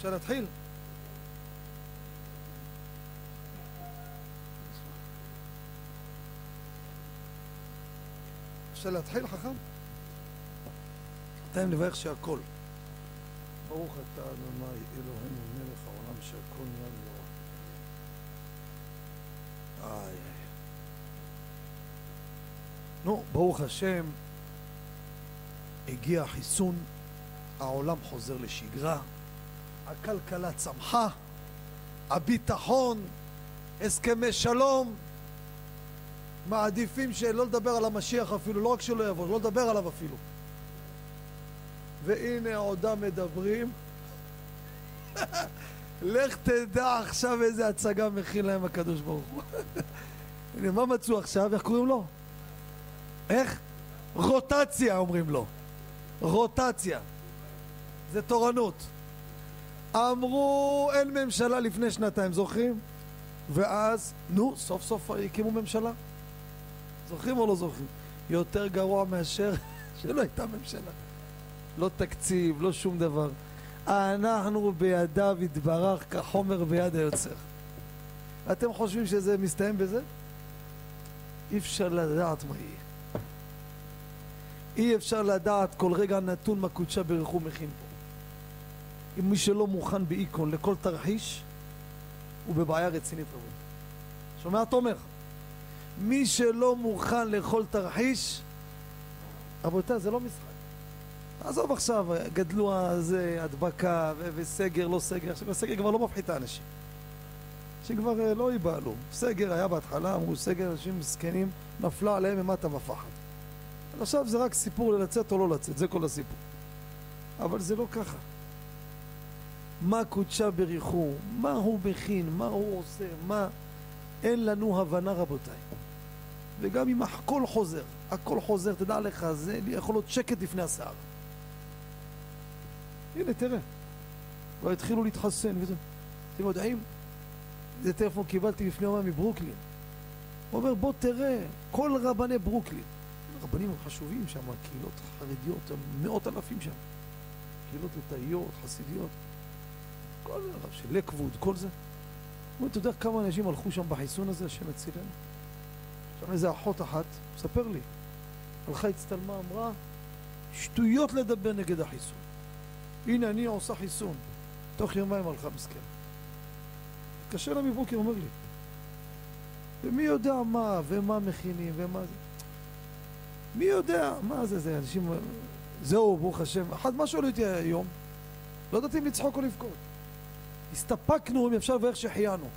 אפשר להתחיל? אפשר להתחיל, חכם? בינתיים נברך שהכל. ברוך אתה אדוני אלוהינו מלך העולם שהכל נהיה איי. נו, ברוך השם, הגיע החיסון, העולם חוזר לשגרה, הכלכלה צמחה, הביטחון, הסכמי שלום, מעדיפים שלא לדבר על המשיח אפילו, לא רק שלא יבוא, לא לדבר עליו אפילו. והנה עודם מדברים. לך תדע עכשיו איזה הצגה מכין להם הקדוש ברוך הוא. הנה, מה מצאו עכשיו? איך קוראים לו? איך? רוטציה אומרים לו. רוטציה. זה תורנות. אמרו אין ממשלה לפני שנתיים, זוכרים? ואז, נו, סוף סוף הקימו ממשלה. זוכרים או לא זוכרים? יותר גרוע מאשר שלא הייתה ממשלה. לא תקציב, לא שום דבר. אנחנו בידיו יתברך כחומר ביד היוצר. אתם חושבים שזה מסתיים בזה? אי אפשר לדעת מה יהיה. אי אפשר לדעת כל רגע נתון מה קודשה ברכו מכין פה. אם מי שלא מוכן באיקון לכל תרחיש, הוא בבעיה רצינית רבות. שומע תומר? מי שלא מוכן לכל תרחיש, רבותיי, זה לא משחק. עזוב עכשיו, גדלו זה, הדבקה וסגר, לא סגר, עכשיו הסגר כבר לא מפחית את האנשים. שכבר אה, לא ייבהלו. סגר היה בהתחלה, אמרו סגר, אנשים מסכנים, נפלה עליהם ממטה בפחד. עכשיו זה רק סיפור ללצאת או לא לצאת, זה כל הסיפור. אבל זה לא ככה. מה קודשה בריחו, מה הוא מכין, מה הוא עושה, מה... אין לנו הבנה רבותיי. וגם אם הכל חוזר, הכל חוזר, תדע לך, זה יכול להיות שקט לפני הסער. הנה, תראה. כבר התחילו להתחסן וזה. אתם יודעים? זה טלפון קיבלתי לפני יומיים מברוקלין. הוא אומר, בוא תראה, כל רבני ברוקלין. רבנים חשובים שם, קהילות חרדיות, מאות אלפים שם. קהילות ליטאיות, חסידיות. כל הרב של לקווד, כל זה. הוא אתה יודע כמה אנשים הלכו שם בחיסון הזה, השם הצילנו? שם איזה אחות אחת, מספר לי, הלכה, הצטלמה, אמרה, שטויות לדבר נגד החיסון. הנה, אני עושה חיסון. תוך יומיים הלכה מסכן. התקשר לה מבוקר, אומר לי, ומי יודע מה, ומה מכינים, ומה זה. מי יודע, מה זה, זה אנשים, זהו, ברוך השם. אחד, מה שואל אותי היום? לא ידעתי אם לצחוק או לבכות. הסתפקנו אם אפשר ואיך שהחיינו.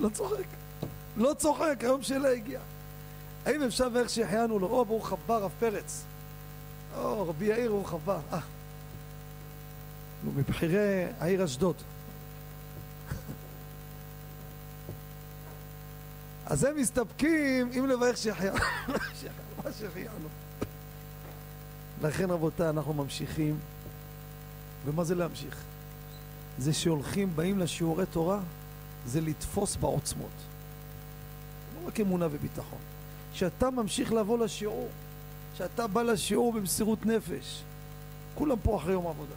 לא צוחק. לא צוחק, היום שאלה הגיע. האם אפשר ואיך שהחיינו לו? או, ברוך הבא, רב פרץ. או, רבי יאיר, ברוך הבא. אה. נו, מבחירי העיר אשדוד. אז הם מסתפקים אם לברך שהחיינו. מה שהחיינו. לכן רבותיי, אנחנו ממשיכים. ומה זה להמשיך? זה שהולכים, באים לשיעורי תורה, זה לתפוס בעוצמות. לא רק אמונה וביטחון. כשאתה ממשיך לבוא לשיעור, כשאתה בא לשיעור במסירות נפש, כולם פה אחרי יום עבודה.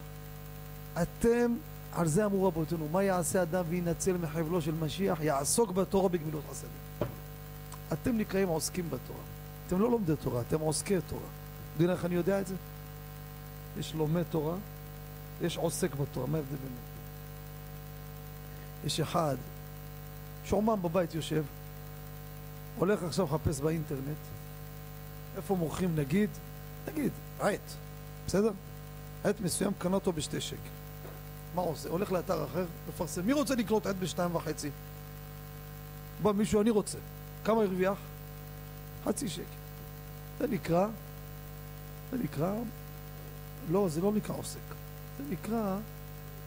אתם, על זה אמרו רבותינו, מה יעשה אדם וינצל מחבלו של משיח? יעסוק בתורה בגמילות חסדים. אתם נקראים עוסקים בתורה. אתם לא לומדי תורה, אתם עוסקי תורה. יודעים איך אני יודע את זה? יש לומד תורה, יש עוסק בתורה. מה ההבדל ביניהם? יש אחד שאומנם בבית יושב, הולך עכשיו לחפש באינטרנט איפה מוכרים נגיד, נגיד, עט, בסדר? עט מסוים קנה אותו בשתי שקל. מה עושה? הולך לאתר אחר, מפרסם. מי רוצה לקנות עט בשתיים וחצי? בא מישהו, אני רוצה. כמה הרוויח? חצי שקל. זה נקרא, זה נקרא, לא, זה לא נקרא עוסק. זה נקרא,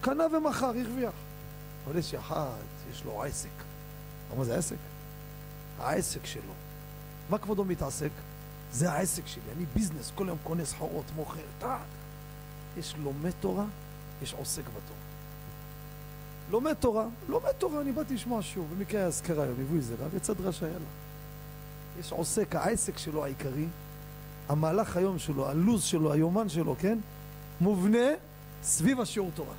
קנה ומכר, הרוויח. אבל יש אחד, יש לו עסק. מה זה עסק? העסק שלו. מה כבודו מתעסק? זה העסק שלי, אני ביזנס, כל יום קונה סחורות, מוכר, טאק. יש לומד תורה, יש עוסק בתורה. לומד תורה, לומד תורה, אני באתי לשמוע שיעור, במקרה היה אזכרה היום, הביאו איזה רב, יצא דרשה יאללה. יש עוסק, העסק שלו העיקרי, המהלך היום שלו, הלו"ז שלו, היומן שלו, כן? מובנה סביב השיעור תורה.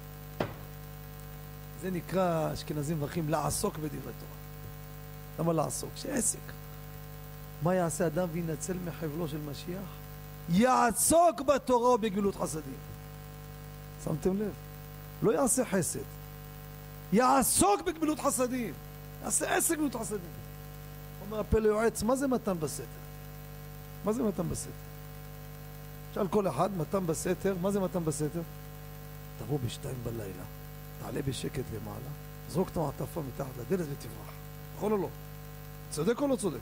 זה נקרא, אשכנזים מברכים, לעסוק בדברי תורה. למה לעסוק? שעסק. מה יעשה אדם וינצל מחבלו של משיח? יעסוק בתורה ובגמילות חסדים. שמתם לב? לא יעשה חסד, יעסוק בגמילות חסדים. יעשה עסק בגמילות חסדים. אומר הפלא יועץ, מה זה מתן בסתר? מה זה מתן בסתר? שאל כל אחד, מתן בסתר, מה זה מתן בסתר? תבוא בשתיים בלילה, תעלה בשקט למעלה, זרוק את המעטפה מתחת לדלת ותברח. נכון או לא? צודק או לא צודק?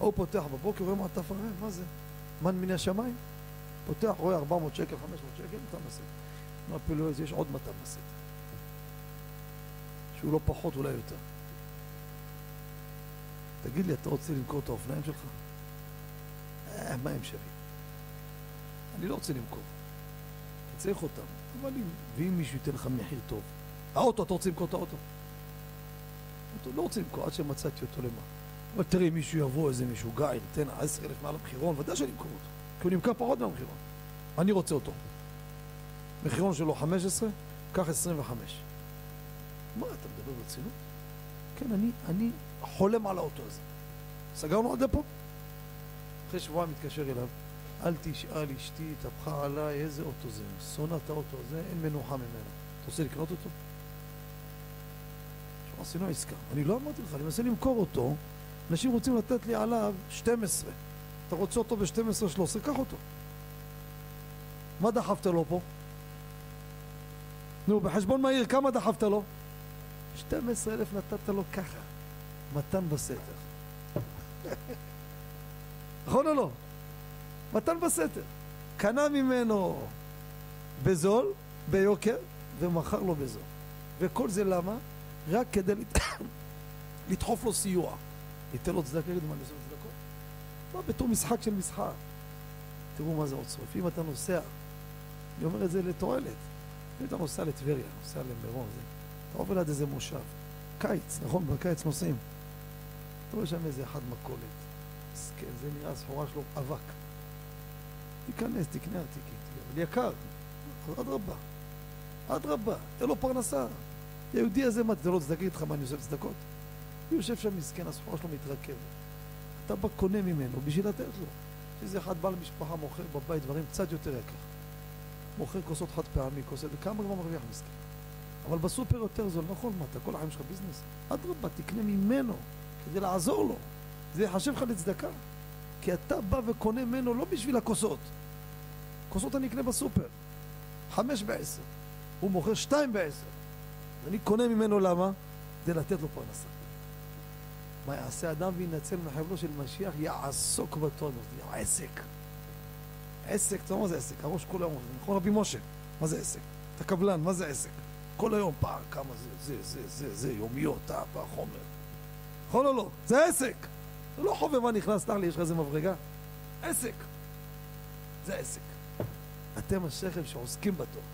ההוא פותח בבוקר, רואה מעטפה, אה, מה זה? מן מן השמיים? פותח, רואה 400 שקל, 500 שקל, מתן בסתר. אומר אפילו יש עוד מתן בסתר. שהוא לא פחות, אולי יותר. תגיד לי, אתה רוצה למכור את האופניים שלך? אה, מה הם שווים? אני לא רוצה למכור. אתה צריך אותם. אבל אם, ואם מישהו ייתן לך מחיר טוב, האוטו, אתה רוצה למכור את האוטו? אותו לא רוצה למכור עד שמצאתי אותו למה. אבל תראי, מישהו יבוא, איזה מישהו גיא, ייתן 10,000 מעל המחירון, ודאי שאני אמכור אותו. כי הוא נמכר פחות מהמחירון. אני רוצה אותו. מחירון שלו 15, קח 25. מה, אתה מדבר ברצינות? כן, אני, אני חולם על האוטו הזה. סגרנו עד פה? אחרי שבועיים מתקשר אליו, אל תשאל אשתי, התהפכה עליי, איזה אוטו זה? שונא את האוטו הזה, אין מנוחה ממנו. אתה רוצה לקנות אותו? עכשיו עשינו עסקה. אני לא אמרתי לך, אני מנסה למכור אותו, אנשים רוצים לתת לי עליו 12. אתה רוצה אותו ב-12-13, קח אותו. מה דחפת לו פה? נו, בחשבון מהיר, כמה דחפת לו? 12,000 נתת לו ככה, מתן בסתר. נכון או לא? מתן בסתר. קנה ממנו בזול, ביוקר, ומכר לו בזול. וכל זה למה? רק כדי לת... לדחוף לו סיוע. ייתן לו צדקה, יגידו מה אני עושה צדקות? מה בתור משחק של משחק. תראו מה זה עוצר. אם אתה נוסע, אני אומר את זה לתועלת. אם אתה נוסע לטבריה, נוסע למירון, זה... אתה עובר ליד איזה מושב. קיץ, נכון? בקיץ נוסעים. אתה רואה שם איזה אחד מכולת. זה נראה סחורה שלו אבק. תיכנס, תקנה ארטיקים, אבל יקר. אדרבה. אדרבה, תן לו פרנסה. היהודי הזה, מה, תן לו צדקה, איתך מה אני עושה צדקות? הוא יושב שם מסכן, הסחורה שלו מתרכבת. אתה בא קונה ממנו בשביל לתת לו. שזה אחד בעל משפחה מוכר בבית דברים קצת יותר יקר. מוכר כוסות חד פעמי, כוסות, וכמה כבר מרוויח מסכן. אבל בסופר יותר זול, נכון, מה, אתה כל החיים שלך ביזנס? אדרבה, תקנה ממנו כדי לעזור לו. זה יחשב לך לצדקה. כי אתה בא וקונה ממנו לא בשביל הכוסות. כוסות אני אקנה בסופר. חמש בעשר. הוא מוכר שתיים בעשר. אני קונה ממנו למה? כדי לתת לו פרנסה. מה יעשה אדם וינצל מחבלו של משיח? יעסוק בתורה. עסק. עסק, אתה יודע מה זה עסק? הראש כל היום, נכון רבי משה? מה זה עסק? אתה קבלן, מה זה עסק? כל היום פעם, כמה זה, זה, זה, זה, זה, יומיות, אה, חומר. נכון או לא? זה עסק. זה לא חובבן נכנס, סלח לי, יש לך איזה מברגה? עסק. זה עסק. אתם השכם שעוסקים בתורה.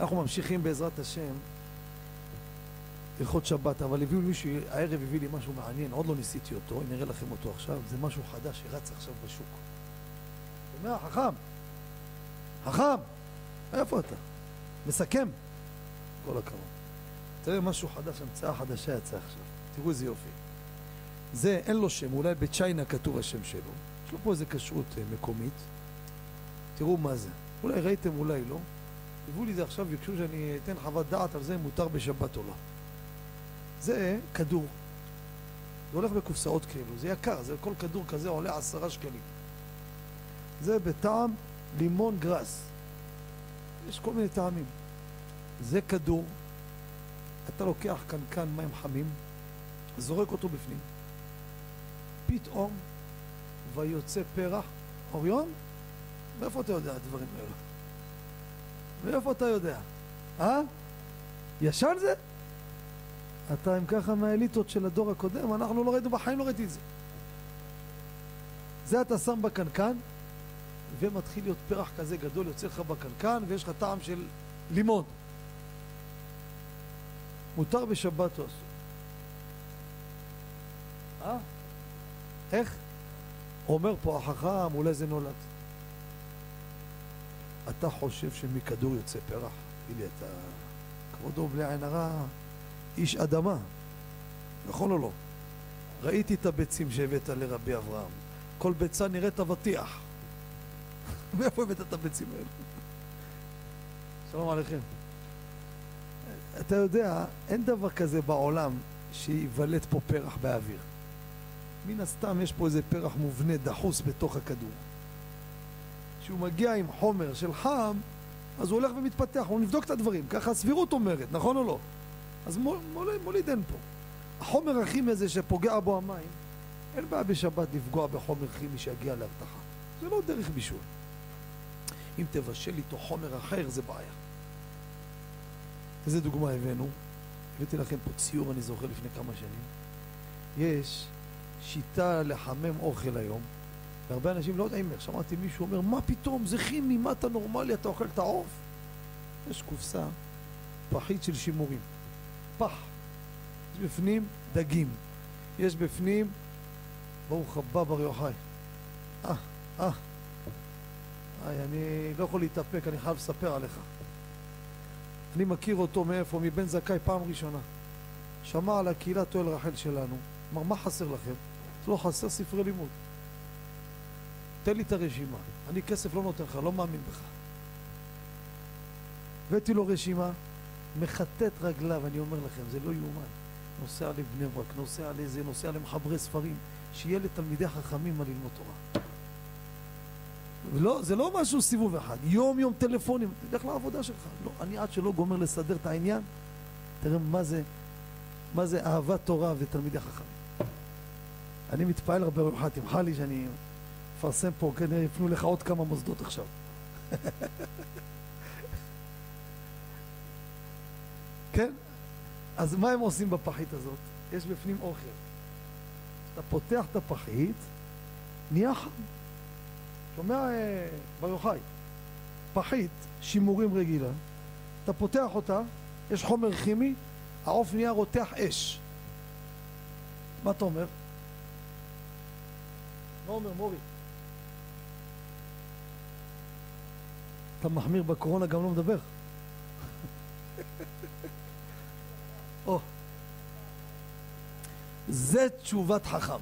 אנחנו ממשיכים בעזרת השם הלכות שבת, אבל הביאו מישהו, הערב הביא לי משהו מעניין, עוד לא ניסיתי אותו, אני אראה לכם אותו עכשיו, זה משהו חדש שרץ עכשיו בשוק. הוא אומר, חכם, חכם, איפה אתה? מסכם. כל הכבוד. תראה משהו חדש, המצאה חדשה יצאה עכשיו. תראו איזה יופי. זה, אין לו שם, אולי בצ'יינה כתוב השם שלו. יש לו פה איזה כשרות אה, מקומית. תראו מה זה. אולי ראיתם, אולי לא. הביאו לי זה עכשיו, ביקשו שאני אתן חוות דעת על זה אם מותר בשבת או לא. זה כדור. זה הולך בקופסאות כאילו, זה יקר, זה כל כדור כזה עולה עשרה שקלים. זה בטעם לימון גראס. יש כל מיני טעמים. זה כדור, אתה לוקח קנקן מים חמים, זורק אותו בפנים, פתאום ויוצא פרח, אוריון? מאיפה אתה יודע הדברים האלו? מאיפה אתה יודע? אה? ישן זה? אתה אם ככה מהאליטות של הדור הקודם, אנחנו לא ראינו, בחיים לא ראיתי את זה. זה אתה שם בקנקן, ומתחיל להיות פרח כזה גדול, יוצא לך בקנקן, ויש לך טעם של לימון. מותר בשבת או אסור? איך? אומר פה החכם, אולי זה נולד. אתה חושב שמכדור יוצא פרח? תגיד לי, אתה... כבודו בלי עין הרע, איש אדמה, נכון או לא? ראיתי את הביצים שהבאת לרבי אברהם. כל ביצה נראית אבטיח. מאיפה הבאת את הביצים האלה? שלום עליכם. אתה יודע, אין דבר כזה בעולם שייוולד פה פרח באוויר. מן הסתם יש פה איזה פרח מובנה דחוס בתוך הכדור. כשהוא מגיע עם חומר של חם, אז הוא הולך ומתפתח, הוא נבדוק את הדברים, ככה הסבירות אומרת, נכון או לא? אז מול, מול, מוליד אין פה. החומר הכימי הזה שפוגע בו המים, אין בעיה בשבת לפגוע בחומר כימי שיגיע להרתחה. זה לא דרך בישול. אם תבשל איתו חומר אחר, זה בעיה. איזה דוגמה הבאנו? הבאתי לכם פה ציור, אני זוכר, לפני כמה שנים. יש שיטה לחמם אוכל היום, והרבה אנשים לא יודעים איך. שמעתי מישהו אומר, מה פתאום, זה כימי, מה אתה נורמלי, אתה אוכל את העוף? יש קופסה, פחית של שימורים. פח. יש בפנים דגים. יש בפנים, ברוך הבא בר יוחאי. אה, אה. איי, אני לא יכול להתאפק, אני חייב לספר עליך. אני מכיר אותו מאיפה? מבן זכאי פעם ראשונה. שמע על הקהילת אוהל רחל שלנו. אמר, מה חסר לכם? לא חסר ספרי לימוד. תן לי את הרשימה. אני כסף לא נותן לך, לא מאמין בך. הבאתי לו רשימה, מכתת רגליו, אני אומר לכם, זה לא יאומן. נוסע לבני ברק, נוסע לאיזה, נוסע למחברי ספרים, שיהיה לתלמידי חכמים מה ללמוד תורה. לא, זה לא משהו סיבוב אחד, יום יום טלפונים, תלך לעבודה שלך. לא, אני עד שלא גומר לסדר את העניין, תראה מה זה, מה זה אהבת תורה ותלמידי חכמים. אני מתפעל הרבה ממך, תמחה לי שאני מפרסם פה, כנראה יפנו לך עוד כמה מוסדות עכשיו. כן? אז מה הם עושים בפחית הזאת? יש בפנים אוכל. אתה פותח את הפחית, נהיה חם. שומע אה, בר יוחאי? פחית, שימורים רגילה, אתה פותח אותה, יש חומר כימי, העוף נהיה רותח אש. מה אתה אומר? מה אומר מורי? אתה מחמיר בקורונה גם לא מדבר. או, זה תשובת חכם.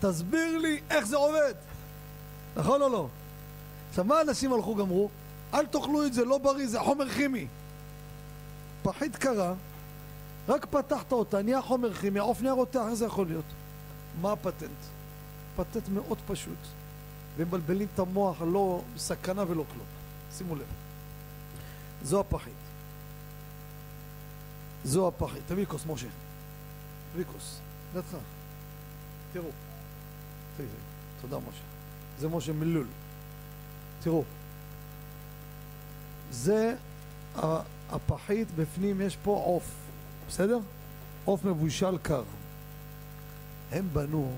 תסביר לי איך זה עובד. נכון או לא? עכשיו, מה אנשים הלכו גמרו? אל תאכלו את זה, לא בריא, זה חומר כימי. פחית קרה, רק פתחת אותה, נהיה חומר כימי, העוף נהיה רותח, איך זה יכול להיות? מה הפטנט? פטנט מאוד פשוט, ומבלבלים את המוח, לא סכנה ולא כלום. שימו לב. זו הפחית. זו הפחית. תביא כוס, משה. תביא כוס. לידך. תראו. תודה, משה. זה משה מלול. תראו. זה הפחית, בפנים יש פה עוף. בסדר? עוף מבושל קר. הם בנו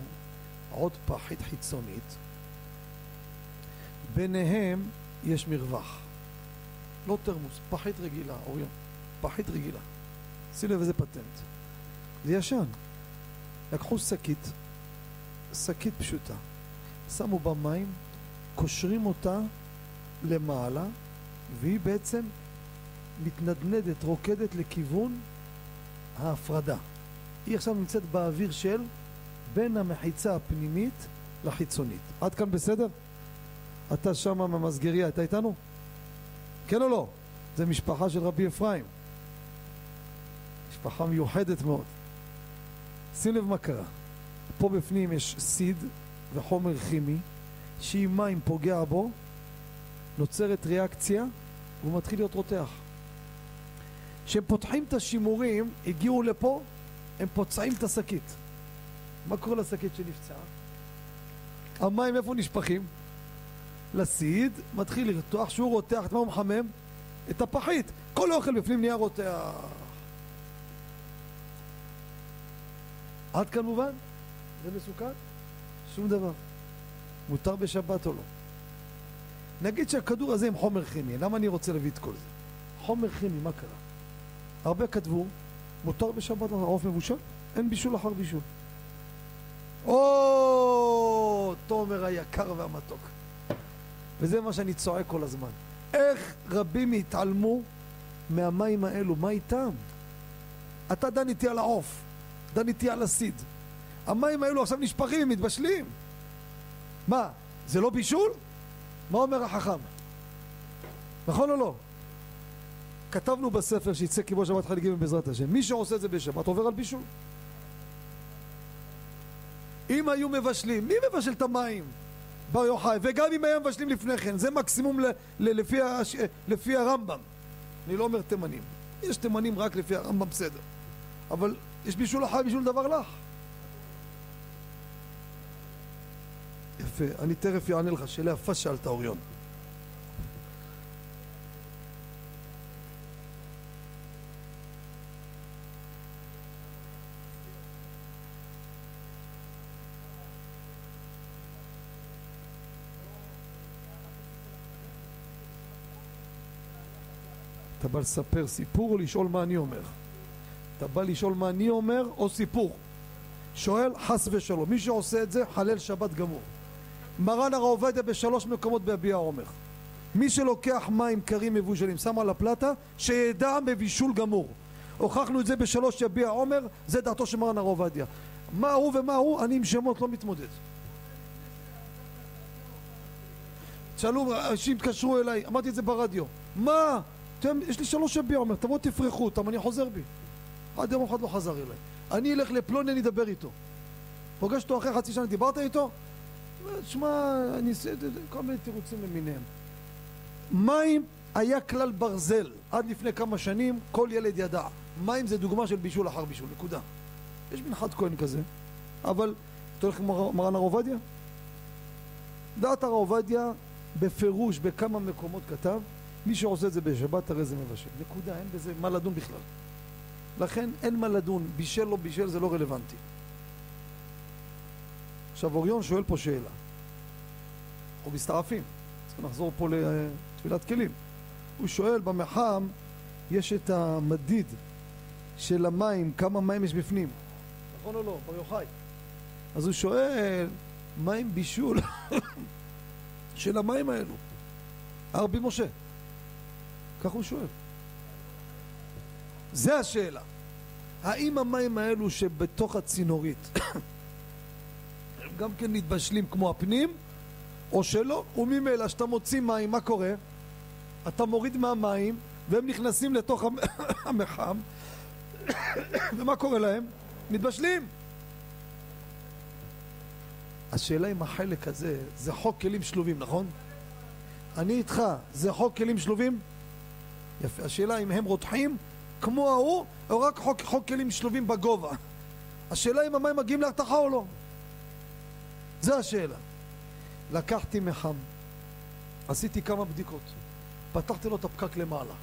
עוד פחית חיצונית, ביניהם יש מרווח. לא תרמוס, פחית רגילה, אוריון, פחית רגילה. שים לב איזה פטנט. זה ישן. לקחו שקית, שקית פשוטה, שמו בה מים, קושרים אותה למעלה, והיא בעצם מתנדנדת, רוקדת לכיוון ההפרדה. היא עכשיו נמצאת באוויר של בין המחיצה הפנימית לחיצונית. עד כאן בסדר? אתה שם מהמסגריה, אתה איתנו? כן או לא? זה משפחה של רבי אפרים. משפחה מיוחדת מאוד. שים לב מה קרה. פה בפנים יש סיד וחומר כימי, שאם מים פוגע בו, נוצרת ריאקציה והוא מתחיל להיות רותח. כשהם פותחים את השימורים, הגיעו לפה, הם פוצעים את השקית. מה קורה לשקית שנפצעה? המים איפה נשפכים? לסיד, מתחיל לרתוח, שהוא רותח, את מה הוא מחמם? את הפחית. כל אוכל בפנים נהיה רותח. עד כאן מובן? זה מסוכן? שום דבר. מותר בשבת או לא? נגיד שהכדור הזה עם חומר כימי, למה אני רוצה להביא את כל זה? חומר כימי, מה קרה? הרבה כתבו, מותר בשבת העוף מבושל? אין בישול אחר בישול. או, תומר היקר והמתוק. וזה מה שאני צועק כל הזמן. איך רבים התעלמו מהמים האלו, מה איתם? אתה דן איתי על העוף, דן איתי על הסיד. המים האלו עכשיו נשפכים, מתבשלים. מה, זה לא בישול? מה אומר החכם? נכון או לא? כתבנו בספר שיצא כיבוש שבת חלק ג' בעזרת השם, מי שעושה את זה בשבת עובר על בישול. אם היו מבשלים, מי מבשל את המים? בר יוחאי, וגם אם היו מבשלים לפני כן, זה מקסימום ל, ל, לפי, הש, לפי הרמב"ם. אני לא אומר תימנים. יש תימנים רק לפי הרמב"ם בסדר. אבל יש בישול החי בישול דבר לך. יפה, אני תכף אענה לך, שאלה יפה שאלת אוריון. אתה בא לספר סיפור או לשאול מה אני אומר? אתה בא לשאול מה אני אומר או סיפור? שואל חס ושלום. מי שעושה את זה חלל שבת גמור. מרן הרב עובדיה בשלוש מקומות ביביע עומר. מי שלוקח מים קרים מבושלים שם על הפלטה שידע בבישול גמור. הוכחנו את זה בשלוש יביע עומר, זה דעתו של מרן הרב עובדיה. מה הוא ומה הוא, אני עם שמות לא מתמודד. שאלו, אנשים התקשרו אליי, אמרתי את זה ברדיו. מה? אתם, יש לי שלוש יביע עומר, תבואו תפרחו אותם, אני חוזר בי. עד יום אחד לא חזר אליי. אני אלך לפלוני, אני אדבר איתו. פוגש אותו אחרי חצי שנה, דיברת איתו? שמע, אני אעשה כל מיני תירוצים למיניהם. מים היה כלל ברזל. עד לפני כמה שנים כל ילד ידע. מים זה דוגמה של בישול אחר בישול, נקודה. יש מנחת כהן כזה, אבל אתה הולך עם מרן הרב עובדיה? דעת הרב עובדיה בפירוש בכמה מקומות כתב מי שעושה את זה בשבת הרי זה מבשל. נקודה, אין בזה מה לדון בכלל. לכן אין מה לדון, בישל לא בישל זה לא רלוונטי. עכשיו אוריון שואל פה שאלה. אנחנו מצטרפים, צריכים לחזור פה לתפילת כלים. הוא שואל במחם יש את המדיד של המים, כמה מים יש בפנים. נכון או לא? בר יוחאי. אז הוא שואל, מה עם בישול של המים האלו? הרבי משה. כך הוא שואל. זה השאלה. האם המים האלו שבתוך הצינורית הם גם כן מתבשלים כמו הפנים, או שלא? וממילא כשאתה מוציא מים, מה קורה? אתה מוריד מהמים והם נכנסים לתוך המחם ומה קורה להם? מתבשלים. השאלה אם החלק הזה זה חוק כלים שלובים, נכון? אני איתך, זה חוק כלים שלובים? יפה. השאלה אם הם רותחים כמו ההוא, או רק חוק, חוק כלים שלובים בגובה. השאלה אם המים מגיעים להרתחה או לא. זה השאלה. לקחתי מחם, עשיתי כמה בדיקות, פתחתי לו את הפקק למעלה.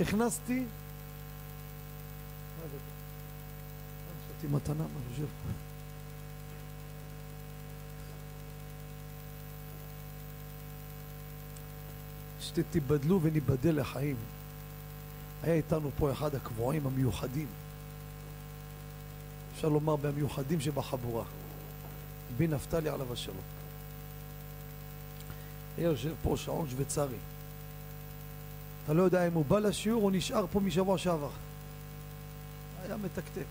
הכנסתי... נתתי מתנה, מה חושב? שתיבדלו וניבדל לחיים. היה איתנו פה אחד הקבועים המיוחדים, אפשר לומר מהמיוחדים שבחבורה, רבי נפתלי עליו השלום. היה יושב פה שעון שוויצרי. אתה לא יודע אם הוא בא לשיעור או נשאר פה משבוע שעבר. היה מתקתק.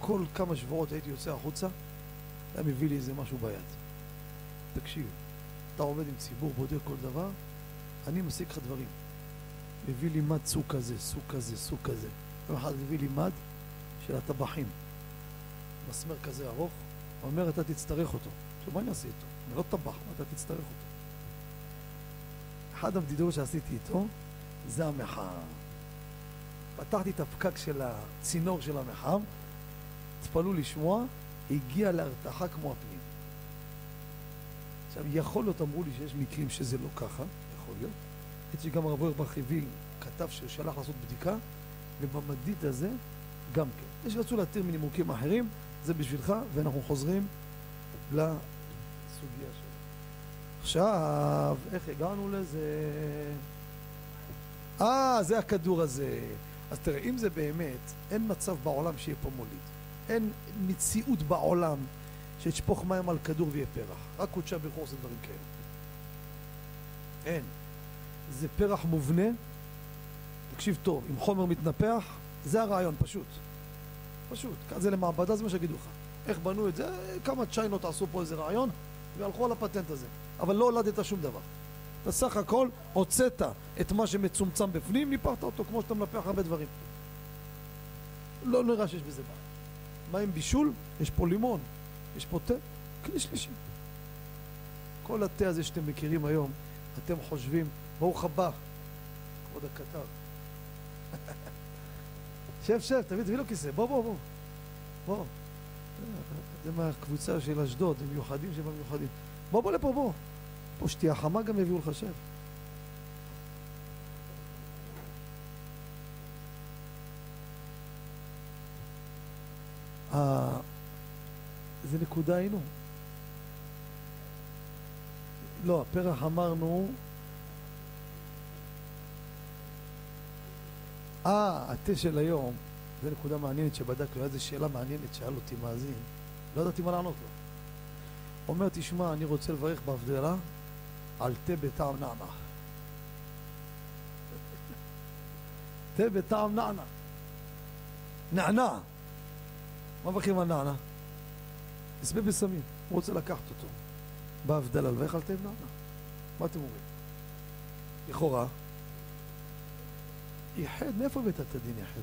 כל כמה שבועות הייתי יוצא החוצה, היה מביא לי איזה משהו ביד. תקשיב, אתה עובד עם ציבור, בודק כל דבר, אני משיג לך דברים. הביא לי מד סוג כזה, סוג כזה, סוג כזה. יום אחד הביא לי מד של הטבחים. מסמר כזה ארוך, הוא אומר, אתה תצטרך אותו. עכשיו, מה אני אעשה איתו? אני לא טבח, אתה תצטרך אותו. אחד המדידות שעשיתי איתו זה המחאה. פתחתי את הפקק של הצינור של המחם, תתפלאו לשמוע, הגיע להרתחה כמו הפנים. עכשיו, יכול להיות, אמרו לי שיש מקרים שזה לא ככה, יכול להיות. אצלי גם הרב אורבך הביא, כתב ששלח לעשות בדיקה, ובמדיד הזה גם כן. יש רצו להתיר מנימוקים אחרים, זה בשבילך, ואנחנו חוזרים לסוגיה שלנו. עכשיו, איך הגענו לזה? אה, זה הכדור הזה. אז תראה, אם זה באמת, אין מצב בעולם שיהיה פה מוליד. אין מציאות בעולם שתשפוך מים על כדור ויהיה פרח. רק קודשי הברכור עושה דברים כאלה. אין. זה פרח מובנה, תקשיב טוב, עם חומר מתנפח, זה הרעיון, פשוט. פשוט. זה למעבדה, זה מה שיגידו לך. איך בנו את זה? כמה צ'יינות עשו פה איזה רעיון, והלכו על הפטנט הזה. אבל לא הולדת שום דבר. אתה סך הכל הוצאת את מה שמצומצם בפנים, ניפחת אותו כמו שאתה מנפח הרבה דברים. לא נראה שיש בזה בעיה. מה עם בישול? יש פה לימון, יש פה תה, כלי שלישי. כל התה הזה שאתם מכירים היום, אתם חושבים, ברוך הבא, כבוד הקטר. שב, שב, תביא, תביא לו כיסא, בוא, בוא, בוא. בוא. זה מהקבוצה של אשדוד, הם מיוחדים שבמיוחדים. בוא, בוא לפה, בוא. פה שתייה חמה גם יביאו לך, שב. איזה נקודה היינו? לא, הפרח אמרנו... אה, התה של היום, זו נקודה מעניינת שבדקנו, איזו שאלה מעניינת שאל אותי מאזין, לא ידעתי מה לענות לו. אומר, תשמע, אני רוצה לברך בהבדלה על תה בטעם נענע. תה בטעם נענע. נענע. מה מברכים על נענע? הסבב בסמים, הוא רוצה לקחת אותו. בהבדלה, לברך על תה נענע. מה אתם אומרים? לכאורה, ייחד, מאיפה הבאת את הדין ייחד?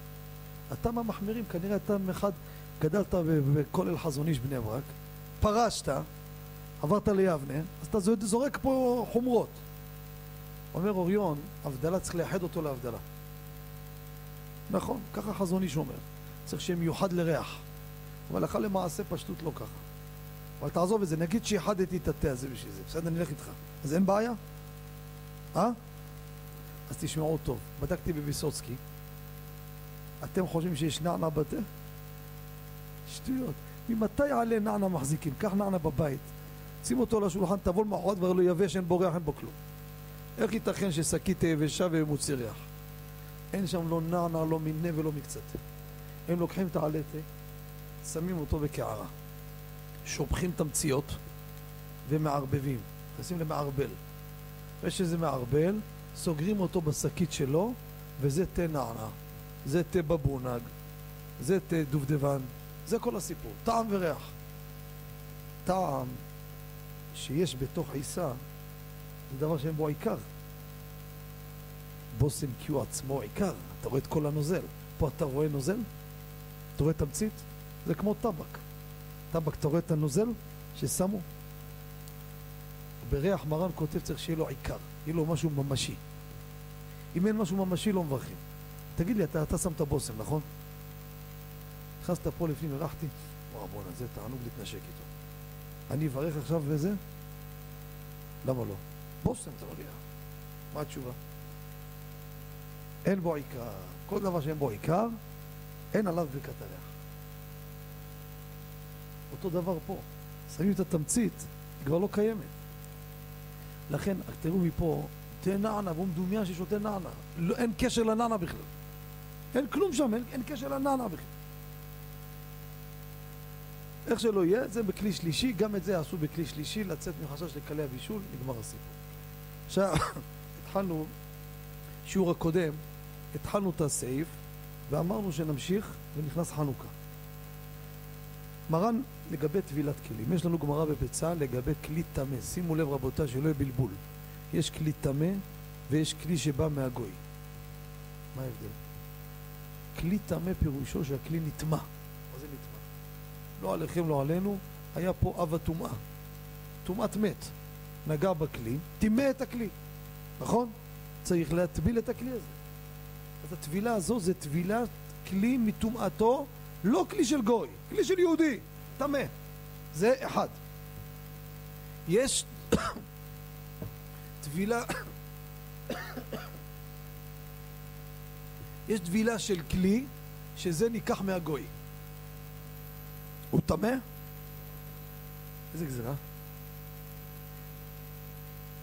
אתה מהמחמירים, כנראה אתה אחד, גדלת בכולל חזון איש בני ברק, פרשת, עברת ליבנה, אז אתה זורק פה חומרות. אומר אוריון, הבדלה צריך לייחד אותו להבדלה. נכון, ככה חזון איש אומר. צריך שיהיה מיוחד לריח. אבל לך למעשה פשטות לא ככה. אבל תעזוב את זה, נגיד שייחדתי את התה הזה בשביל זה, בסדר, נלך איתך. אז אין בעיה? אה? אז תשמעו טוב, בדקתי בביסוצקי, אתם חושבים שיש נענה בתה? שטויות. ממתי עלי נענה מחזיקים? קח נענה בבית, שים אותו על השולחן, תבוא למחרת כבר לא יבש, אין בו ריח, אין בו כלום. איך ייתכן ששקית יבשה ומוציא ריח? אין שם לא נענה, לא מיני ולא מקצת. הם לוקחים את העלה תה, שמים אותו בקערה, שופכים תמציות ומערבבים, נכנסים למערבל. אחרי שזה מערבל, סוגרים אותו בשקית שלו, וזה תה נענה, זה תה בבונג, זה תה דובדבן, זה כל הסיפור, טעם וריח. טעם שיש בתוך עיסה זה דבר שאין בו עיקר. בושם קיו עצמו עיקר, אתה רואה את כל הנוזל. פה אתה רואה נוזל? אתה רואה תמצית? זה כמו טבק. טבק, אתה רואה את הנוזל ששמו? בריח מרן כותב צריך שיהיה לו עיקר, יהיה לו משהו ממשי. אם אין משהו ממשי לא מברכים. תגיד לי, אתה, אתה שם את הבושם, נכון? נכנסת פה לפנים, הרחתי, וואו בואנה, זה תענוג להתנשק איתו. אני אברך עכשיו וזה? למה לא? בושם אתה מגיע. מה התשובה? אין בו עיקר. כל דבר שאין בו עיקר, אין עליו ברכת הריח. אותו דבר פה. שמים את התמצית, היא כבר לא קיימת. לכן, תראו מפה, תה נענה, והוא מדומיין ששותה נענה. לא, אין קשר לנענה בכלל. אין כלום שם, אין, אין קשר לנענה בכלל. איך שלא יהיה, זה בכלי שלישי, גם את זה עשו בכלי שלישי, לצאת מחשש לקלי הבישול, נגמר הסיפור. עכשיו, התחלנו, שיעור הקודם, התחלנו את הסעיף, ואמרנו שנמשיך, ונכנס חנוכה. מרן לגבי טבילת כלים, יש לנו גמרא בביצה לגבי כלי טמא, שימו לב רבותיי שלא יהיה בלבול, יש כלי טמא ויש כלי שבא מהגוי. מה ההבדל? כלי טמא פירושו שהכלי נטמע. מה זה נטמע? לא עליכם, לא עלינו, היה פה אב הטומאה. טומאת מת. נגע בכלי, טימא את הכלי, נכון? צריך להטביל את הכלי הזה. אז הטבילה הזו זה טבילת כלי מטומאתו, לא כלי של גוי, כלי של יהודי, טמא. זה אחד. יש טבילה יש טבילה של כלי שזה ניקח מהגוי. הוא טמא? איזה גזירה?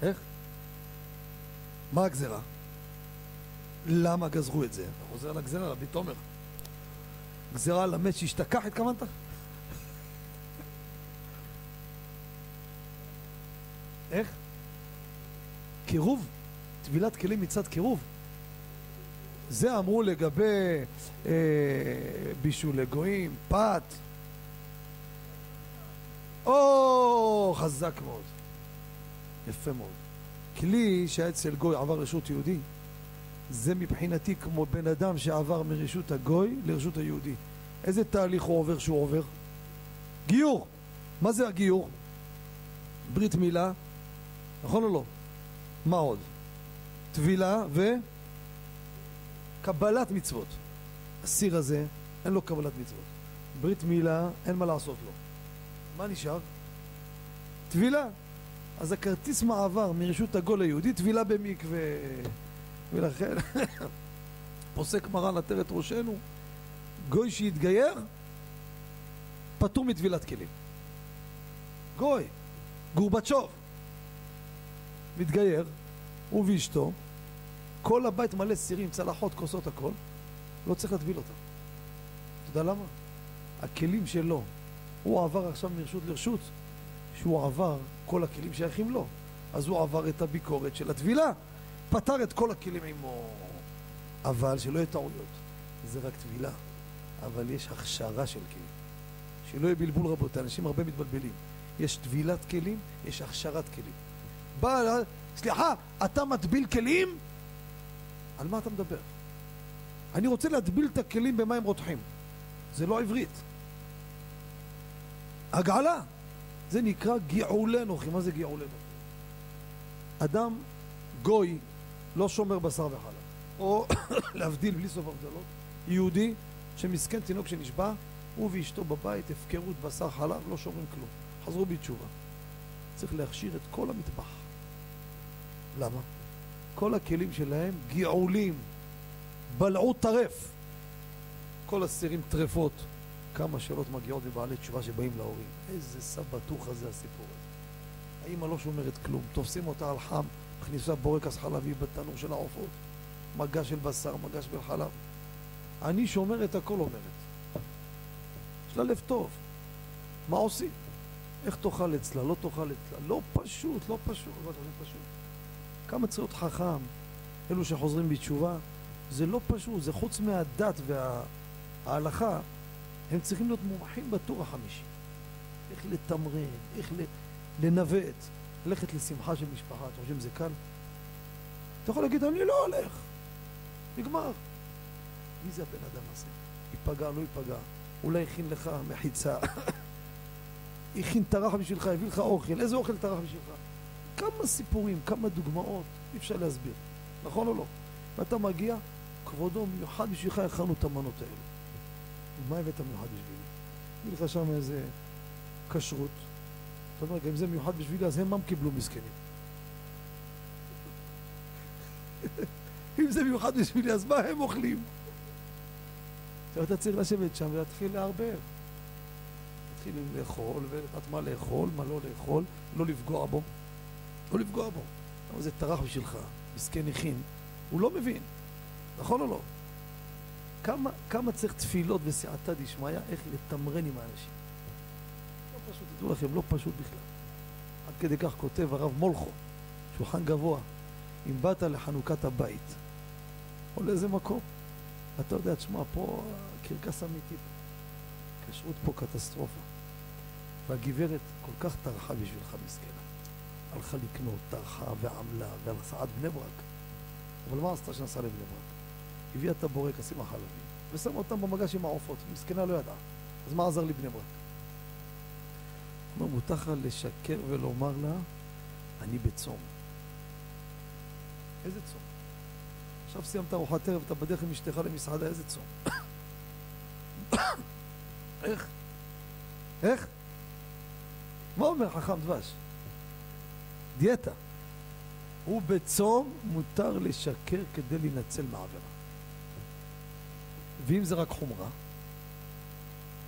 איך? מה הגזירה? למה גזרו את זה? אתה חוזר על הגזירה, רבי תומר. גזירה על המת שהשתכח, התכוונת? איך? קירוב, טבילת כלים מצד קירוב. זה אמרו לגבי אה, בישול לגויים, פת. או, חזק מאוד. יפה מאוד. כלי שהיה אצל גוי עבר רשות יהודי, זה מבחינתי כמו בן אדם שעבר מרשות הגוי לרשות היהודי. איזה תהליך הוא עובר שהוא עובר? גיור. מה זה הגיור? ברית מילה, נכון או לא? מה עוד? טבילה וקבלת מצוות. הסיר הזה, אין לו קבלת מצוות. ברית מילה, אין מה לעשות לו. מה נשאר? טבילה. אז הכרטיס מעבר מרשות הגול ליהודי, טבילה במקווה. ולכן, פוסק מרן עטרת ראשנו, גוי שהתגייר, פטור מטבילת כלים. גוי, גורבצ'וב, מתגייר, הוא ואשתו, כל הבית מלא סירים, צלחות, כוסות, הכל, לא צריך להטביל אותם. אתה יודע למה? הכלים שלו, הוא עבר עכשיו מרשות לרשות, שהוא עבר, כל הכלים שייכים לו. אז הוא עבר את הביקורת של הטבילה, פתר את כל הכלים עמו. אבל שלא יהיו טעויות, זה רק טבילה, אבל יש הכשרה של כלים. שלא יהיה בלבול רבותי, אנשים הרבה מתבלבלים. יש טבילת כלים, יש הכשרת כלים. בא, סליחה, אתה מטביל כלים? על מה אתה מדבר? אני רוצה להטביל את הכלים במים רותחים. זה לא עברית. הגעלה. זה נקרא גאולי נוחי. מה זה גאולי נוחי? אדם גוי לא שומר בשר וחלב. או להבדיל בלי סוף הבדלות, יהודי שמסכן תינוק שנשבע, הוא ואשתו בבית, הפקרות בשר חלב, לא שומרים כלום. חזרו בתשובה. צריך להכשיר את כל המטבח. למה? כל הכלים שלהם געולים, בלעו טרף. כל הסירים טרפות. כמה שאלות מגיעות מבעלי תשובה שבאים להורים. איזה סבתוכה זה הסיפור הזה. האמא לא שומרת כלום, תופסים אותה על חם, מכניסה בורקס חלבי בתנור של העופות, מגע של בשר, מגע של חלב. אני שומרת הכל אומרת. יש לה לב טוב. מה עושים? איך תאכל אצלה, לא תאכל אצלה. לא פשוט, לא פשוט, לא פשוט. כמה צריך להיות חכם, אלו שחוזרים בתשובה, זה לא פשוט, זה חוץ מהדת וההלכה, הם צריכים להיות מומחים בטור החמישי. איך לתמרן, איך לנווט, ללכת לשמחה של משפחה, אתם חושבים שזה קל? אתה יכול להגיד, אני לא הולך. נגמר. מי זה הבן אדם הזה? ייפגע, לא ייפגע. אולי הכין לך מחיצה. הכין טרח בשבילך, הביא לך אוכל. איזה אוכל טרח בשבילך? כמה סיפורים, כמה דוגמאות, אי אפשר להסביר. נכון או לא? ואתה מגיע, כבודו מיוחד בשבילך הכנו את המנות האלו. ומה הבאת מיוחד בשבילי? הביא לך שם איזה כשרות. אתה אומר, אם זה מיוחד בשבילי, אז הם מה קיבלו מסכנים? אם זה מיוחד בשבילי, אז מה הם אוכלים? עכשיו אתה צריך לשבת שם ולהתחיל לערבב. להתחיל לאכול, ולדעת מה לאכול, מה לא לאכול, לא לפגוע בו. לא לפגוע בו. אבל זה טרח בשבילך, מסכן הכין, הוא לא מבין, נכון או לא? כמה, כמה צריך תפילות וסעתא דשמיא, איך לתמרן עם האנשים. פשוט, תדעו לכם, לא פשוט בכלל. עד כדי כך כותב הרב מולכו, שולחן גבוה, אם באת לחנוכת הבית, או לאיזה מקום, אתה יודע, תשמע, פה קרקס אמיתי. כשרות פה קטסטרופה. והגברת כל כך טרחה בשבילך, מסכנה. הלכה לקנות, טרחה ועמלה, והנסעה עד בני ברק. אבל מה עשתה שנסעה לבני ברק? הביאה את הבורקסים החלבים, ושמה אותם במגש עם העופות. מסכנה לא ידעה. אז מה עזר לי בני ברק? לך לשקר ולומר לה, אני בצום. איזה צום? עכשיו סיימת ארוחת ערב, אתה בדרך עם אשתך למסעדה, איזה צום? איך? איך? מה אומר חכם דבש? דיאטה. הוא בצום מותר לשקר כדי להינצל מעבירה. ואם זה רק חומרה,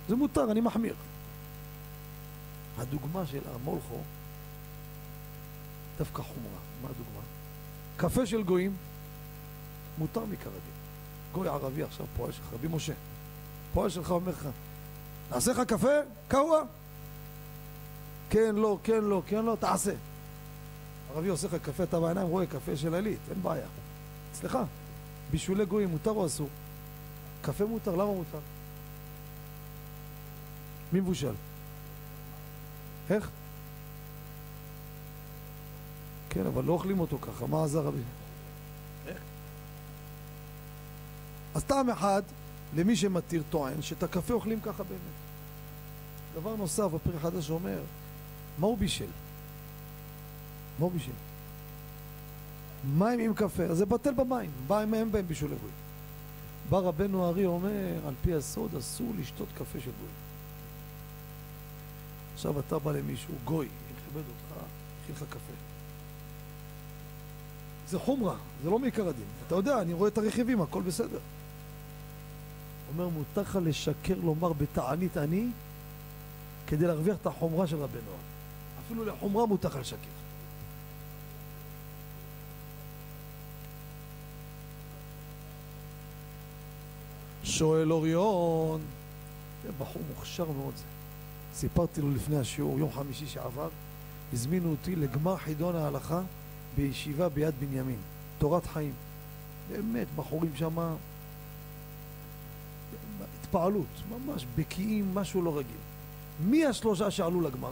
זה מותר, אני מחמיר. הדוגמה של המולכו, דווקא חומרה. מה הדוגמה? קפה של גויים, מותר מכרגיל. גוי ערבי עכשיו פועל שלך, רבי משה. פועל שלך אומר לך, נעשה לך קפה? קאווה? כן, לא, כן, לא, כן, לא, תעשה. ערבי עושה לך קפה, אתה בעיניים רואה קפה של עלית, אין בעיה. סליחה, בישולי גויים מותר או אסור? קפה מותר, למה מותר? מי מבושל? איך? כן, אבל לא אוכלים אותו ככה, מה עזר רבי? איך? אז טעם אחד, למי שמתיר טוען, שאת הקפה אוכלים ככה באמת. דבר נוסף, הפרק החדש אומר, מה הוא בישל? מה הוא בישל? מים עם קפה, אז זה בטל במים, מים אין בהם בישול לגוי. בא רבנו הארי אומר, על פי הסוד אסור לשתות קפה של גוי. עכשיו אתה בא למישהו, גוי, יכבד אותך, יכין לך קפה. זה חומרה, זה לא מעיקר הדין. אתה יודע, אני רואה את הרכיבים, הכל בסדר. אומר, מותר לך לשקר לומר בתענית אני, כדי להרוויח את החומרה של רבנו. אפילו לחומרה מותר לך לשקר. שואל אוריון, זה בחור מוכשר מאוד זה. סיפרתי לו לפני השיעור, יום חמישי שעבר, הזמינו אותי לגמר חידון ההלכה בישיבה ביד בנימין, תורת חיים. באמת, בחורים שמה, התפעלות, ממש בקיאים, משהו לא רגיל. מי השלושה שעלו לגמר?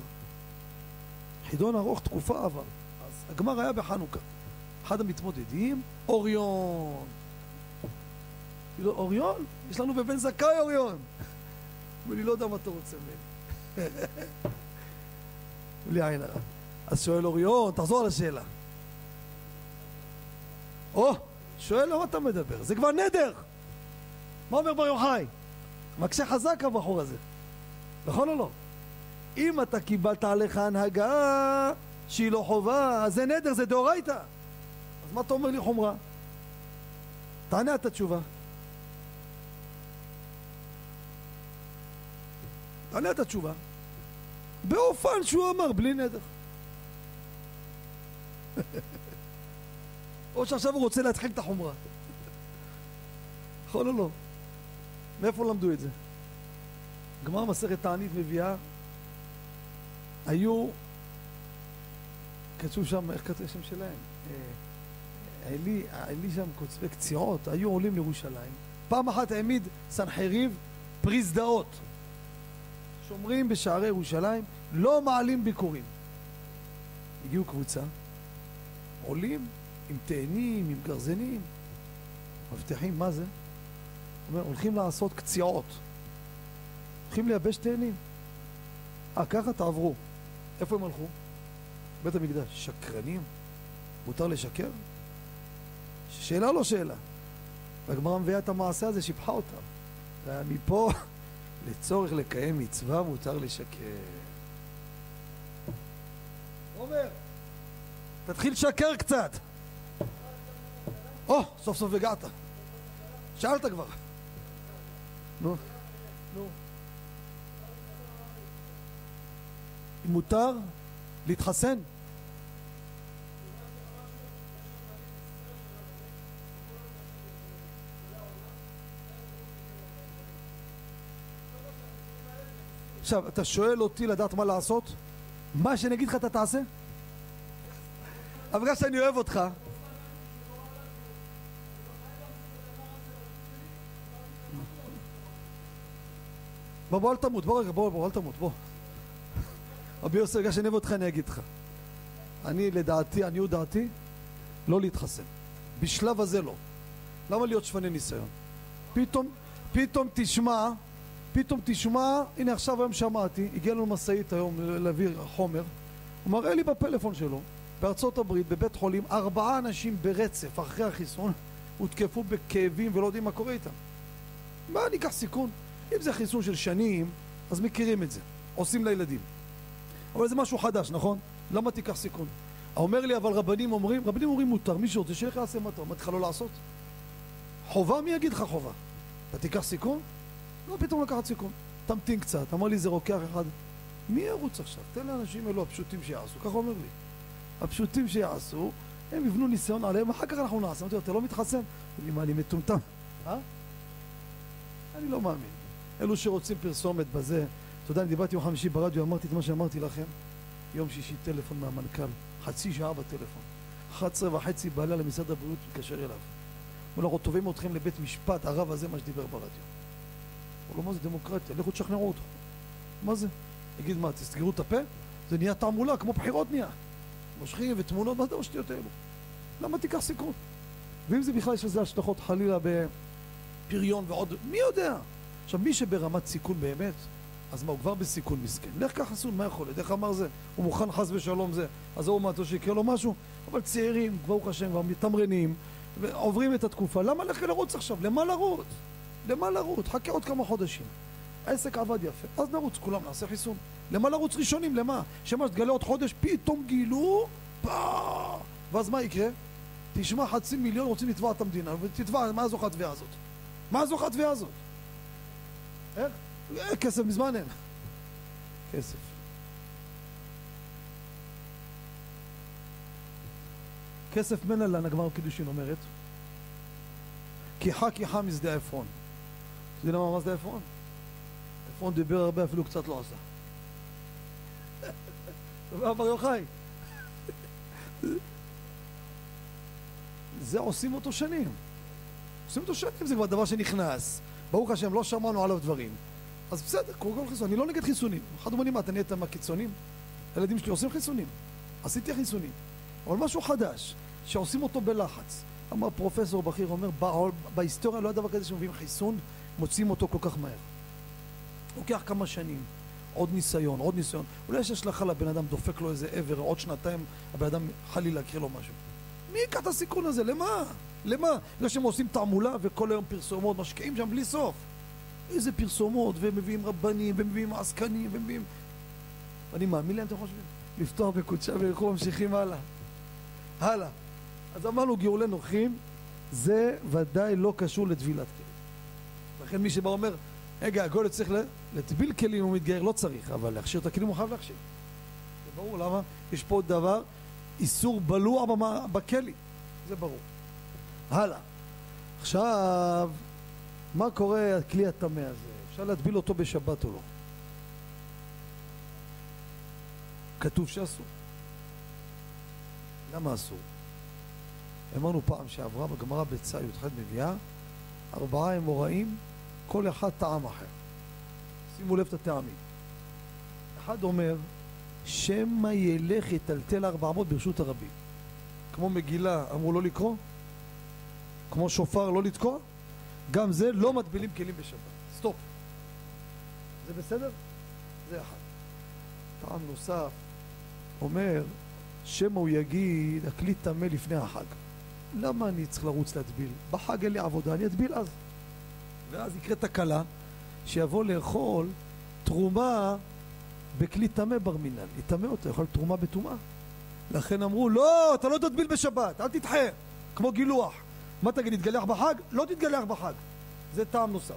חידון ארוך, תקופה עבר. אז הגמר היה בחנוכה. אחד המתמודדים, אוריון. אוריון? יש לנו בבן זכאי אוריון. אמר לי, לא יודע מה אתה רוצה ממני. בלי עין הרע. אז שואל אוריון, תחזור על השאלה. או, שואל למה אתה מדבר? זה כבר נדר! מה אומר בר יוחאי? מקשה חזק הבחור הזה. נכון או לא? אם אתה קיבלת עליך הנהגה שהיא לא חובה, אז זה נדר, זה דאורייתא. אז מה אתה אומר לי חומרה? תענה את התשובה. תענה את התשובה. באופן שהוא אמר, בלי נדר. או שעכשיו הוא רוצה להתחיל את החומרה. נכון או לא? מאיפה למדו את זה? גמר מסכת תענית מביאה, היו, כתוב שם, איך כתוב השם שלהם? אה, עלי שם קוצבי קציעות, היו עולים לירושלים. פעם אחת העמיד סנחריב פריזדאות. שומרים בשערי ירושלים, לא מעלים ביקורים. הגיעו קבוצה, עולים עם תאנים, עם גרזנים, מבטיחים, מה זה? אומר, הולכים לעשות קציעות. הולכים לייבש תאנים. אה, ככה תעברו. איפה הם הלכו? בית המקדש. שקרנים? מותר לשקר? שאלה או לא שאלה? והגמרא מביאה את המעשה הזה, שיבחה אותם. ומפה, לצורך לקיים מצווה, מותר לשקר. עומר, תתחיל לשקר קצת. או, סוף סוף הגעת. שאלת כבר. נו, נו. מותר להתחסן? עכשיו, אתה שואל אותי לדעת מה לעשות? מה שאני אגיד לך אתה תעשה? אבל בגלל שאני אוהב אותך בוא, בוא, אל תמות, בוא רגע, בוא, בוא, אל תמות, בוא. רבי יוסף, בגלל שאני אוהב אותך, אני אגיד לך. אני, לדעתי, עניות דעתי, לא להתחסן. בשלב הזה לא. למה להיות שפני ניסיון? פתאום, פתאום תשמע, פתאום תשמע, הנה עכשיו היום שמעתי, הגיע לנו משאית היום להביא חומר, הוא מראה לי בפלאפון שלו, בארצות הברית, בבית חולים, ארבעה אנשים ברצף אחרי החיסון הותקפו בכאבים ולא יודעים מה קורה איתם. מה, אני אקח סיכון? אם זה חיסון של שנים, אז מכירים את זה, עושים לילדים. אבל זה משהו חדש, נכון? למה תיקח סיכון? אומר לי, אבל רבנים אומרים, רבנים אומרים מותר, מי שרוצה שילך מה אתה אומר לך לא לעשות? חובה? מי יגיד לך חובה? אתה תיקח סיכון? לא פתאום לקחת סיכון. תמתין קצת, אמר לי זה רוקח אחד. מי ירוץ עכשיו? תן לאנשים אלו הפשוטים שיעשו, ככה אומר לי. הפשוטים שיעשו, הם יבנו ניסיון עליהם, אחר כך אנחנו נעשה. אמרתי לו, אתה לא מתחסן? לי, מה, אני מטומטם? אה? אני לא מאמין. אלו שרוצים פרסומת בזה, אתה יודע, אני דיברתי יום חמישי ברדיו, אמרתי את מה שאמרתי לכם. יום שישי טלפון מהמנכ"ל, חצי שעה בטלפון. 11 וחצי בלילה למשרד הבריאות מתקשר אליו. אומר לו, אנחנו תובעים אתכם לבית משפט, הרב הזה מה שדיבר ברדיו. הוא לא, מה זה דמוקרטיה? לכו תשכנעו אותו. מה זה? תגיד, מה, תסגרו את הפה? זה נהיה תעמולה, כמו בחירות נהיה. מושכים ותמונות, מה זה השטויות האלו? למה תיקח סיכון? ואם זה בכלל יש לזה השלכות חלילה בפריון ועוד, מי יודע? עכשיו, מי שברמת סיכון באמת, אז מה, הוא כבר בסיכון מסכן. לך קח חיסון, מה יכול להיות? איך אמר זה? הוא מוכן חס ושלום זה. אז הוא מעטו שיקרה לו משהו? אבל צעירים, ברוך השם, כבר מתמרנים, ועוברים את התקופה. למה ללכת לרוץ עכשיו? למה לרוץ? למה לרוץ? חכה עוד כמה חודשים. העסק עבד יפה, אז נרוץ כולם, נעשה חיסון. למה לרוץ ראשונים? למה? שמה שתגלה עוד חודש, פתאום גילו, פאאא, ואז מה יקרה? תשמע, חצי מיליון רוצים לתבוע את המדינה, ותתבע, מה זוכה התביעה הזאת? מה זוכה התביעה הזאת? איך? אה, כסף מזמן אין. כסף. כסף מן אלן, הגמר קידושין אומרת, כי חא כי חא משדה עפרון. אתה יודע מה שדה עפרון? עפרון דיבר הרבה, אפילו קצת לא עשה. אומר בר יוחאי. זה עושים אותו שנים. עושים אותו שנים, זה כבר דבר שנכנס. ברוך השם, לא שמענו עליו דברים. אז בסדר, קודם כל חיסון. אני לא נגד חיסונים. אחד אומר לי, מה, אתה נהיית מהקיצונים? הילדים שלי עושים חיסונים. עשיתי חיסונים. אבל משהו חדש, שעושים אותו בלחץ. אמר פרופסור בכיר, אומר, בהיסטוריה לא היה דבר כזה שמביאים חיסון, מוצאים אותו כל כך מהר. לוקח כמה שנים, עוד ניסיון, עוד ניסיון. אולי יש השלכה לבן אדם, דופק לו איזה עבר, עוד שנתיים הבן אדם חלילה יקרה לו משהו. מי ייקח את הסיכון הזה? למה? למה? בגלל שהם עושים תעמולה וכל היום פרסומות, משקיעים שם בלי סוף. איזה פרסומות, ומביאים רבנים, ומביאים עסקנים, ומביאים... אני מאמין להם, אתם חושבים? לפתוח בקודשה וילכו ממשיכים הלאה. הלאה. אז אמרנו גאולי נוחים, זה ודאי לא קשור לטבילת כלים. לכן מי שבא אומר, רגע, הגול צריך לטביל כלים הוא מתגייר, לא צריך, אבל להכשיר את הכלים הוא חייב להכשיר. זה ברור, למה? יש פה עוד דבר, איסור בלוע בכלי, זה ברור. הלאה. עכשיו, מה קורה הכלי הטמא הזה? אפשר להטביל אותו בשבת או לא? כתוב שאסור. למה אסור? אמרנו פעם שעברה בגמרא בצא י"ח מביאה ארבעה אמוראים, כל אחד טעם אחר. שימו לב את הטעמים. אחד אומר, שמא ילך יטלטל ארבע אמות ברשות הרבים. כמו מגילה אמרו לא לקרוא, כמו שופר לא לתקוע, גם זה לא מטבילים כלים בשבת. סטופ. זה בסדר? זה אחד. טעם נוסף אומר, שמא הוא יגיד, הכלי טמא לפני החג. למה אני צריך לרוץ להטביל? בחג אין לי עבודה, אני אטביל אז. ואז יקרה תקלה, שיבוא לאכול תרומה בכלי טמא בר מינן. יטמא אותו, יכול תרומה בטומאה. לכן אמרו, לא, אתה לא תטביל בשבת, אל תדחה, כמו גילוח. מה תגיד, תתגלח בחג? לא תתגלח בחג. זה טעם נוסף.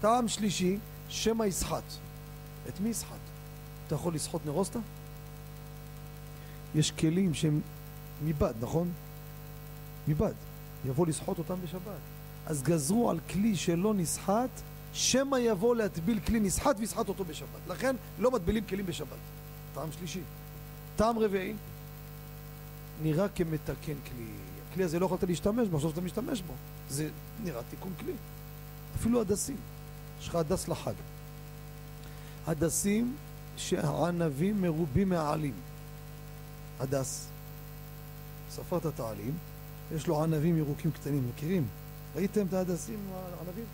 טעם שלישי, שמא יסחט. את מי יסחט? אתה יכול לסחוט נרוסטה? יש כלים שהם מבד, נכון? מבד. יבוא לסחוט אותם בשבת. אז גזרו על כלי שלא נסחט, שמא יבוא להטביל כלי נסחט ויסחט אותו בשבת. לכן לא מטבילים כלים בשבת. טעם שלישי. טעם רביעי, נראה כמתקן כלי. הכלי הזה לא יכולת להשתמש בו, עכשיו אתה משתמש בו. זה נראה תיקון כלי. אפילו הדסים. יש לך הדס לחג. הדסים שהענבים מרובים מהעלים. הדס. ספרת את העלים, יש לו ענבים ירוקים קטנים, מכירים? ראיתם את ההדסים, הענבים?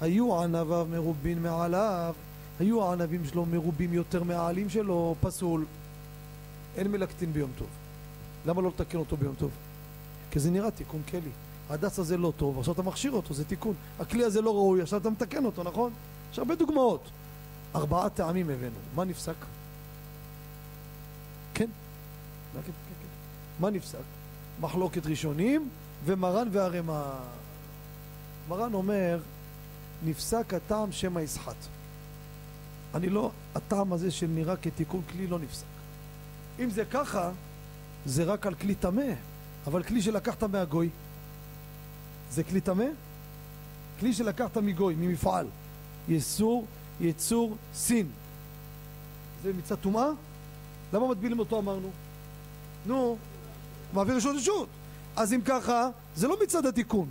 היו ענביו מרובין מעליו, היו הענבים שלו מרובים יותר מהעלים שלו, פסול. אין מלקטין ביום טוב. למה לא לתקן אותו ביום טוב? כי זה נראה תיקון כלי. ההדס הזה לא טוב, עכשיו אתה מכשיר אותו, זה תיקון. הכלי הזה לא ראוי, עכשיו אתה מתקן אותו, נכון? יש הרבה דוגמאות. ארבעה טעמים הבאנו. מה נפסק? כן. כן, כן, כן. מה נפסק? מחלוקת ראשונים ומרן והרמ"א. מרן אומר, נפסק הטעם שמא יסחט. אני לא, הטעם הזה שנראה כתיקון כלי לא נפסק. אם זה ככה, זה רק על כלי טמא, אבל כלי שלקחת מהגוי, זה כלי טמא? כלי שלקחת מגוי, ממפעל, יסור, יצור, סין. זה מצד טומאה? למה מטבילים אותו אמרנו? נו, מעביר רשות רשות. אז אם ככה, זה לא מצד התיקון.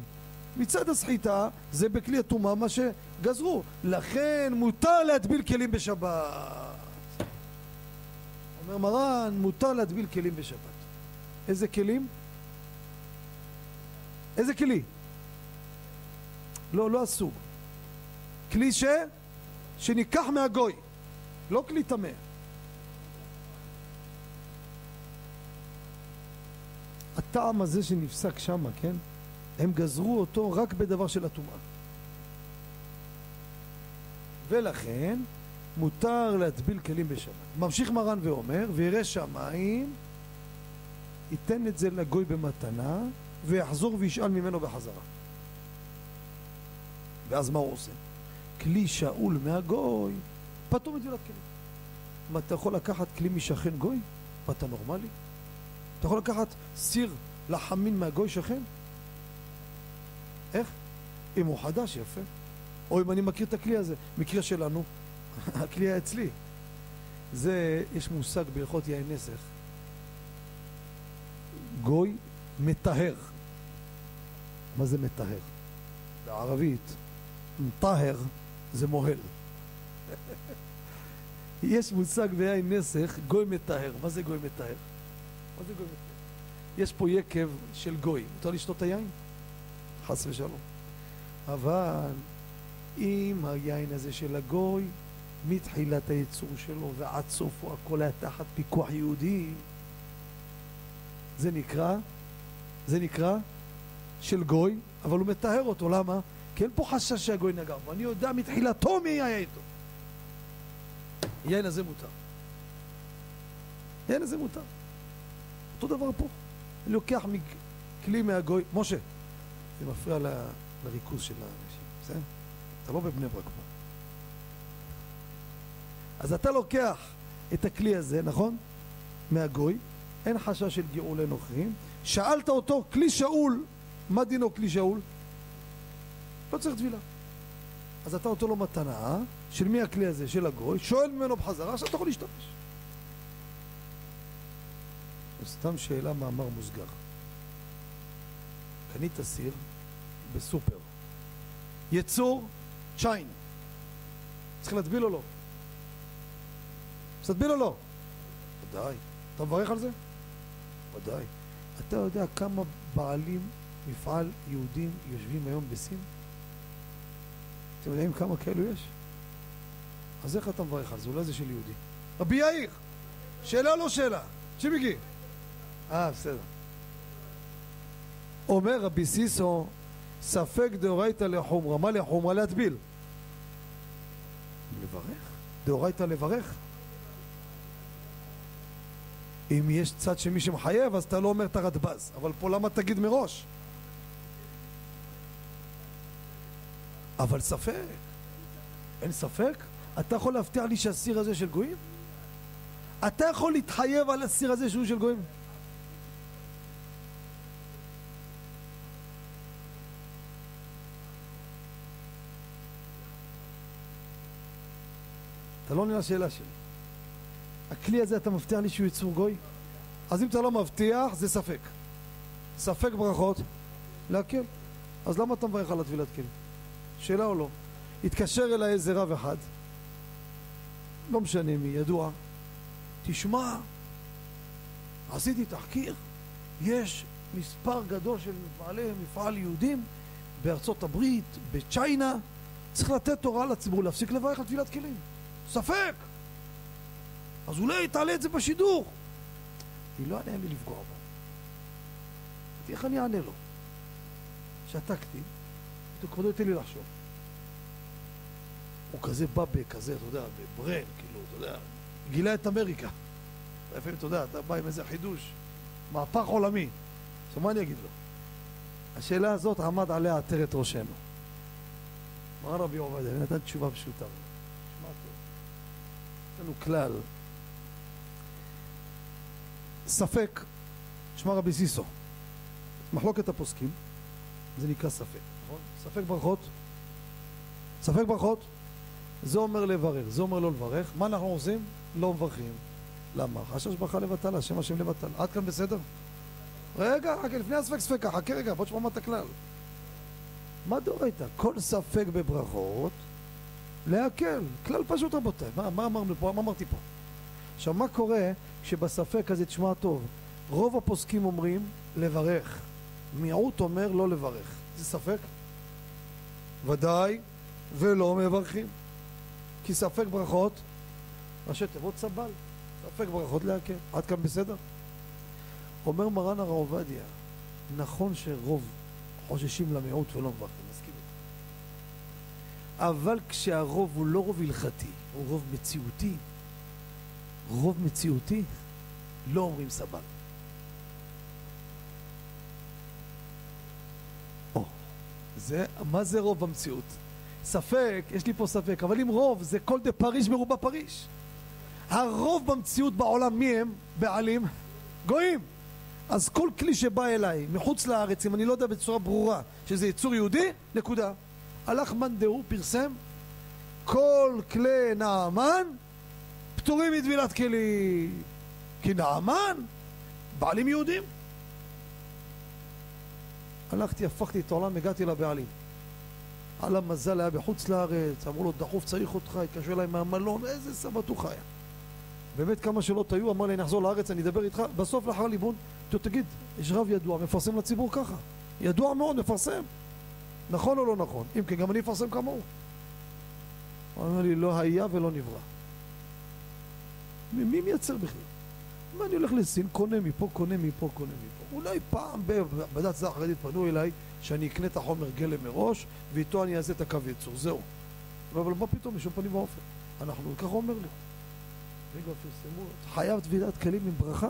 מצד הסחיטה, זה בכלי הטומאה מה שגזרו. לכן מותר להטביל כלים בשבת. אומר מרן, מותר להטביל כלים בשבת. איזה כלים? איזה כלי? לא, לא הסוג. כלי ש... שניקח מהגוי, לא כלי טמא. הטעם הזה שנפסק שמה, כן? הם גזרו אותו רק בדבר של הטומאה. ולכן מותר להטביל כלים בשבת. ממשיך מרן ואומר, וירא שמיים, ייתן את זה לגוי במתנה, ויחזור וישאל ממנו בחזרה. ואז מה הוא עושה? כלי שאול מהגוי, פטור מטבילת כלים. מה, אתה יכול לקחת כלי משכן גוי? מה, אתה נורמלי? אתה יכול לקחת סיר לחמין מהגוי שכן? איך? אם הוא חדש, יפה. או אם אני מכיר את הכלי הזה. מקרה שלנו, הכלי היה אצלי. זה, יש מושג בהלכות יין נסך. גוי מטהר. מה זה מטהר? בערבית, מטהר זה מוהל. יש מושג ביין נסך, גוי מטהר. מה זה גוי מטהר? מה זה גוי מטהר? יש פה יקב של גוי. מותר לשתות את היין? חס ושלום. אבל אם היין הזה של הגוי, מתחילת הייצור שלו ועד סופו הכל היה תחת פיקוח יהודי, זה נקרא, זה נקרא של גוי, אבל הוא מטהר אותו, למה? כי אין פה חשש שהגוי נגע בו, אני יודע מתחילתו מי היה איתו. יין הזה מותר. יין הזה מותר. אותו דבר פה. אני לוקח כלי מהגוי, משה, זה מפריע ל, לריכוז של האנשים, בסדר? אתה לא בבני ברק פה. אז אתה לוקח את הכלי הזה, נכון? מהגוי, אין חשש של גאולי נוכרים, שאלת אותו, כלי שאול, מה דינו כלי שאול? לא צריך טבילה. אז אתה נותן לו מתנה, של מי הכלי הזה? של הגוי, שואל ממנו בחזרה, עכשיו אתה יכול להשתמש. סתם שאלה מאמר מוסגר. קנית סיר בסופר. יצור צ'יין. צריך להטביל או לא? להטביל או לא? ודאי. אתה מברך על זה? ודאי. אתה יודע כמה בעלים מפעל יהודים יושבים היום בסין? אתם יודעים כמה כאלו יש? אז איך אתה מברך על זה? אולי זה של יהודי. רבי יאיר, שאלה לא שאלה. שימיקי. אה, בסדר. אומר רבי סיסו, ספק דאורייתא לחומרא. מה לחומרא? להטביל. לברך? דאורייתא לברך? אם יש צד שמי שמחייב, אז אתה לא אומר את הרדב"ז. אבל פה למה תגיד מראש? אבל ספק. אין ספק? אתה יכול להבטיח לי שהסיר הזה של גויים? אתה יכול להתחייב על הסיר הזה שהוא של גויים? אתה לא עונה לשאלה שלי. הכלי הזה, אתה מבטיח לי שהוא יצור גוי? אז אם אתה לא מבטיח, זה ספק. ספק ברכות, להקל. אז למה אתה מברך על הטבילת כלים? שאלה או לא? התקשר אליי איזה רב אחד, לא משנה מי, ידוע, תשמע, עשיתי תחקיר, יש מספר גדול של בעלי מפעל יהודים בארצות הברית, בצ'יינה, צריך לתת הוראה לציבור להפסיק לברך על טבילת כלים. ספק! אז אולי תעלה את זה בשידור. אני לא אענה לי לפגוע בו. איך אני אענה לו? שתקתי, כבודו ייתן לי לחשוב. הוא כזה בא בכזה, אתה יודע, בברן, כאילו, אתה יודע, גילה את אמריקה. לפעמים, אתה יודע, אתה בא עם איזה חידוש, מהפך עולמי. עכשיו, מה אני אגיד לו? השאלה הזאת עמד עליה עטרת ראשנו. אמר רבי עובדיה, נתן תשובה פשוטה. לנו כלל, ספק, שמע רבי סיסו, מחלוקת הפוסקים, זה נקרא ספק, נכון? ספק ברכות, ספק ברכות, זה אומר לברך, זה אומר לא לברך, מה אנחנו עושים? לא מברכים. למה? חשש ברכה לבטלה, שם השם לבטל. עד כאן בסדר? רגע, חכה, לפני הספק ספקה, חכה רגע, בוא תשמע מה את הכלל. מה דורייתא? כל ספק בברכות, להקל. כלל פשוט רבותיי. מה, מה אמרנו פה? מה אמרתי פה? עכשיו, מה קורה כשבספק הזה, תשמע טוב, רוב הפוסקים אומרים לברך, מיעוט אומר לא לברך. זה ספק? ודאי, ולא מברכים. כי ספק ברכות, ראשי תיבות סבל. ספק ברכות להקל. עד כאן בסדר? אומר מרן הרב עובדיה, נכון שרוב חוששים למיעוט ולא מברכים. אבל כשהרוב הוא לא רוב הלכתי, הוא רוב מציאותי, רוב מציאותי, לא אומרים. או, זה, מה זה רוב במציאות? ספק, יש לי פה ספק, אבל אם רוב זה כל דה פריש מרובה פריש. הרוב במציאות בעולם מי הם? בעלים? גויים. אז כל כלי שבא אליי מחוץ לארץ, אם אני לא יודע בצורה ברורה שזה יצור יהודי, נקודה. הלך מאן דהוא, פרסם, כל כלי נעמן פטורים מטבילת כלים. כי נעמן, בעלים יהודים. הלכתי, הפכתי את העולם, הגעתי לבעלים. על המזל היה בחוץ לארץ, אמרו לו דחוף צריך אותך, התקשר אליי מהמלון, איזה סבתוך היה. באמת כמה שאלות היו, אמר לי אני אחזור לארץ, אני אדבר איתך, בסוף לאחר ליבון, תגיד, יש רב ידוע, מפרסם לציבור ככה, ידוע מאוד, מפרסם, נכון או לא נכון? אם כן, גם אני אפרסם כמוהו. הוא אומר לי, לא היה ולא נברא. מי מייצר בכלל? מה אני הולך לסין, קונה מפה, קונה מפה, קונה מפה. אולי פעם בדת זר החרדית פנו אליי שאני אקנה את החומר גלם מראש ואיתו אני אעשה את הקו ייצור, זהו. אבל מה פתאום, בשום פנים ואופן. אנחנו, ככה אומר לי. רגע, פרסמו, חייב טבילת כלים עם ברכה.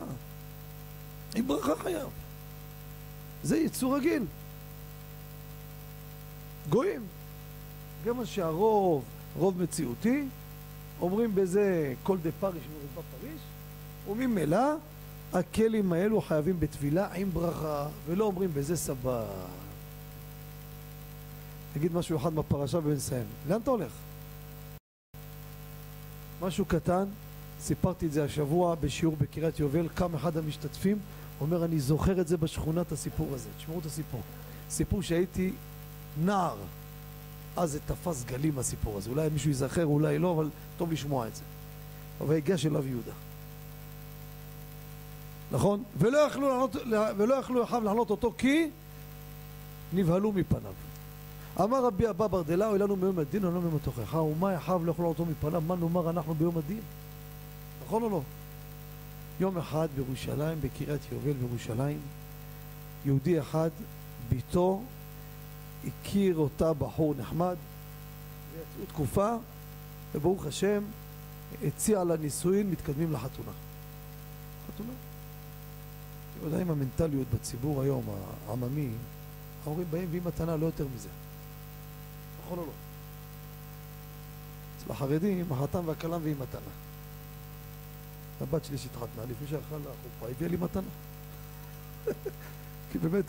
עם ברכה חייב. זה ייצור רגיל. גויים. גם מה שהרוב, רוב מציאותי, אומרים בזה כל דה פריש מרובה פריש, וממילא הכלים האלו חייבים בטבילה עם ברכה, ולא אומרים בזה סבבה. נגיד משהו אחד בפרשה ונסיים. לאן אתה הולך? משהו קטן, סיפרתי את זה השבוע בשיעור בקריית יובל, קם אחד המשתתפים, אומר אני זוכר את זה בשכונת הסיפור הזה, תשמעו את הסיפור. סיפור שהייתי נער, אז זה תפס גלים הסיפור הזה, אולי מישהו ייזכר, אולי לא, אבל טוב לשמוע את זה. הגש אליו יהודה. נכון? ולא יכלו, לענות, ולא יכלו אחיו לענות אותו כי נבהלו מפניו. אמר רבי אבא ברדלה, אוי לנו מיום הדין, ולא מיום התוכחה, ומה יחב לא יכול לענות אותו מפניו, מה נאמר אנחנו ביום הדין? נכון או לא? יום אחד בירושלים, בקריית יובל בירושלים, יהודי אחד, ביתו, הכיר אותה בחור נחמד, ויצאו תקופה, וברוך השם, הציע לה נישואין, מתקדמים לחתונה. חתונה. אתה יודע אם המנטליות בציבור היום, העממי, ההורים באים ועם מתנה, לא יותר מזה. נכון או לא? אצל החרדים, החתן והכלם ועם מתנה. הבת שלי שהתחתנה, לפני שהלכה לחופה, הביאה לי מתנה. כי באמת,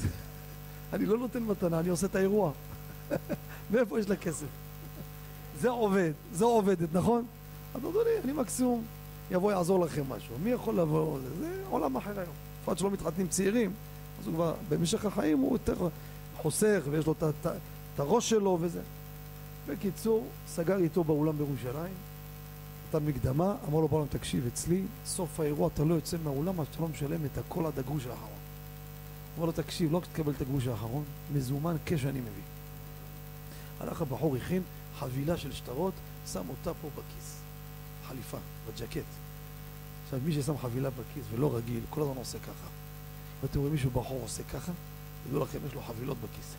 אני לא נותן מתנה, אני עושה את האירוע. מאיפה יש לה כסף? זה עובד, זו עובדת, נכון? אז אדוני, אני מקסימום יבוא יעזור לכם משהו. מי יכול לבוא? זה עולם אחר היום. בפרט שלא מתחתנים צעירים, אז הוא כבר, במשך החיים הוא יותר חוסך ויש לו את הראש שלו וזה. בקיצור, סגר איתו באולם בירושלים, נתן מקדמה, אמר לו בעולם, תקשיב, אצלי, סוף האירוע אתה לא יוצא מהאולם אז אתה לא משלם את הכל עד הגרוש האחרון. אמר לו, תקשיב, לא תקבל את הגרוש האחרון, מזומן קש אני מביא. הלך הבחור, הכין חבילה של שטרות, שם אותה פה בכיס. חליפה, בג'קט. עכשיו, מי ששם חבילה בכיס ולא רגיל, כל הזמן עושה ככה. ואתם רואים מישהו בחור עושה ככה, תדעו לכם, יש לו חבילות בכיס.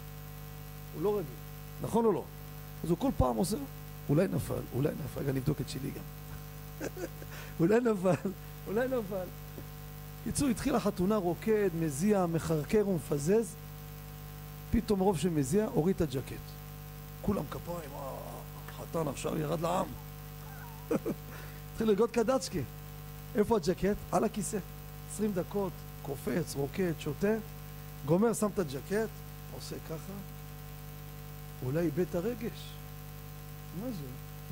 הוא לא רגיל, נכון או לא? אז הוא כל פעם עושה, אולי נפל, אולי נפל, רגע נבדוק את שלי גם. אולי נפל, אולי נפל. קיצור, התחילה חתונה רוקד, מזיע, מחרקר ומפזז, פתאום רוב שמזיע, הוריד את הג'קט. כולם כפיים, אה, חתן עכשיו ירד לעם. התחיל לגוד קדצ'קי. איפה הג'קט? על הכיסא. עשרים דקות, קופץ, רוקד, שותה, גומר, שם את הג'קט, עושה ככה, אולי איבד את הרגש. מה זה?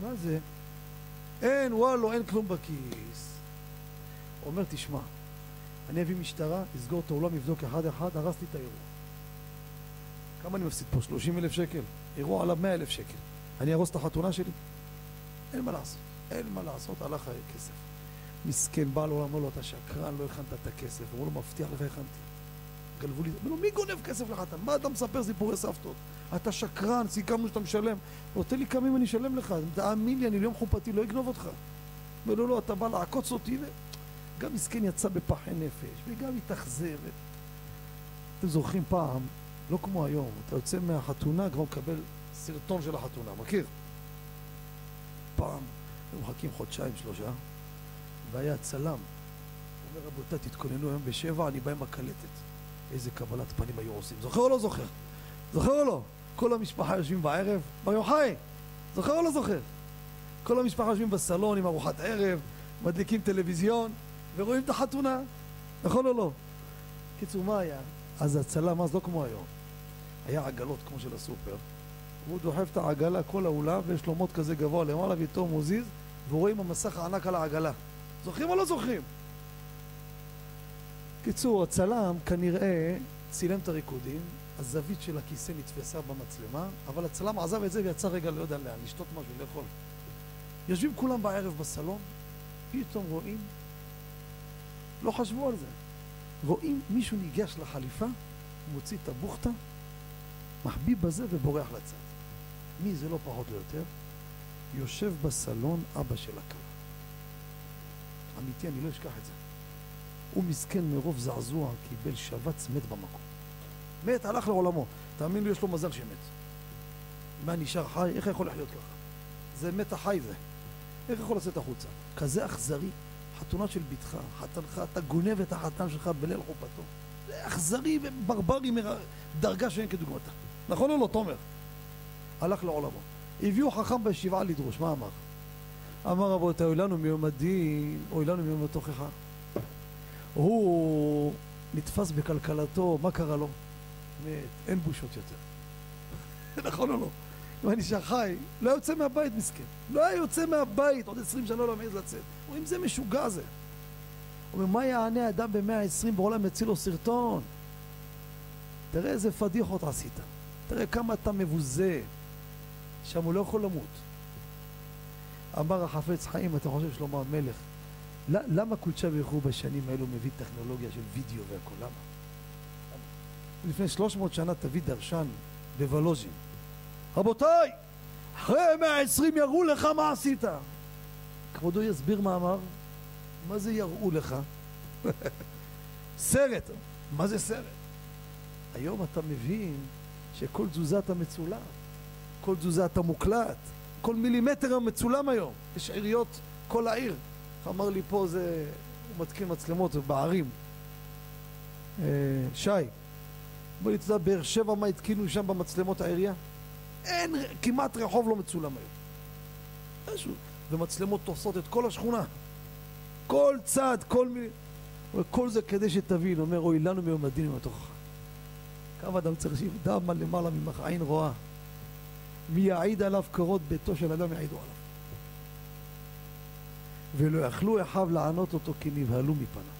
מה זה? אין, וואלו, אין כלום בכיס. אומר, תשמע, אני אביא משטרה, אסגור את האולם, אבדוק אחד-אחד, הרסתי את האירוע. כמה אני מפסיד פה? 30 אלף שקל? אירוע עליו 100 אלף שקל. אני אהרוס את החתונה שלי? אין מה לעשות. אין מה לעשות, הלך הכסף. מסכן, בעל עולם אומר לו, אתה שקרן, לא הכנת את הכסף. אמרו לו, מבטיח לך, הכנתי. גנבו לי, אמרו לו, מי גונב כסף לחתן? מה אתה מספר סיפורי סבתות? אתה שקרן, סיכמנו שאתה משלם. הוא נותן לי כמה אם אני אשלם לך, תאמין לי, אני ליום חופתי לא אגנוב אותך. אומר לו, לא, אתה בא לעקוץ אותי, גם מסכן יצא בפחי נפש, וגם התאכזב. אתם זוכרים פעם, לא כמו היום, אתה יוצא מהחתונה, כבר מקבל סרטון של החתונה, מכיר? פעם, היו מחכים חודשיים, שלושה, והיה צלם. אומר, רבותיי, תתכוננו היום בשבע, אני בא עם הקלטת. איזה קבלת פנים היו עושים. זוכר או לא זוכר? זוכר או לא? כל המשפחה יושבים בערב, בר יוחאי, זוכר או לא זוכר? כל המשפחה יושבים בסלון עם ארוחת ערב, מדליקים טלוויזיון, ורואים את החתונה, נכון או לא? קיצור, מה היה? אז הצלם, אז לא כמו היום. היה עגלות כמו של הסופר, והוא דוחף את העגלה, כל האולם, ויש לו מוט כזה גבוה למעלה, ואיתו מוזיז, ורואים המסך הענק על העגלה. זוכרים או לא זוכרים? קיצור, הצלם כנראה צילם את הריקודים, הזווית של הכיסא נתפסה במצלמה, אבל הצלם עזב את זה ויצא רגע לא יודע לאן, לשתות משהו, לאכול. יושבים כולם בערב בסלון, פתאום רואים, לא חשבו על זה, רואים מישהו ניגש לחליפה, מוציא את הבוכטה, מחביא בזה ובורח לצד. מי זה לא פחות או יותר? יושב בסלון אבא של הכלה. אמיתי, אני לא אשכח את זה. הוא מסכן מרוב זעזוע, קיבל שבץ, מת במקום. מת, הלך לעולמו. תאמין לי, יש לו מזל שמת. מה נשאר חי? איך יכול לחיות ככה? זה מת החי זה. איך יכול לצאת החוצה? כזה אכזרי. חתונה של בתך, חתנך, אתה גונב את החתן שלך בליל חופתו. זה אכזרי וברברי דרגה שאין כדוגמתה. נכון או לא, תומר? הלך לעולמו. הביאו חכם בישיבה לדרוש, מה אמר? אמר רבותיי, אוי לנו מיום הדין, אוי לנו מיום התוכחה. הוא נתפס בכלכלתו, מה קרה לו? מת, אין בושות יותר. נכון או לא? אם אני נשאר חי, לא יוצא מהבית מסכן. לא היה יוצא מהבית, עוד עשרים שנה לא מעז לצאת. אומרים, זה משוגע זה. אומר, מה יענה אדם במאה העשרים בעולם יציל לו סרטון? תראה איזה פדיחות עשית. תראה כמה אתה מבוזה. שם הוא לא יכול למות. אמר החפץ חיים, אתה חושב שלמה המלך, למה קודשא ברכו בשנים האלו מביא טכנולוגיה של וידאו והכל? למה? לפני 300 שנה תביא דרשן בוולוז'ין. רבותיי, אחרי 120 יראו לך מה עשית. כבודו יסביר מה אמר? מה זה יראו לך? סרט. מה זה סרט? היום אתה מבין שכל תזוזה אתה מצולם, כל תזוזה אתה מוקלט, כל מילימטר מצולם היום. יש עיריות, כל העיר. אמר לי פה זה, הוא מתקין מצלמות בערים. אה, שי, בוא לי, אתה יודע, באר שבע מה התקינו שם במצלמות העירייה? אין, כמעט רחוב לא מצולם היום. ומצלמות תופסות את כל השכונה. כל צד, כל מיני... כל זה כדי שתבין, אומר, אוי לנו מיום הדין התוכחה. כמה אדם צריך שיהיה, דע למעלה ממך עין רואה. מי יעיד עליו קורות ביתו של אדם יעידו עליו. ולא יכלו אחיו לענות אותו כי נבהלו מפניו.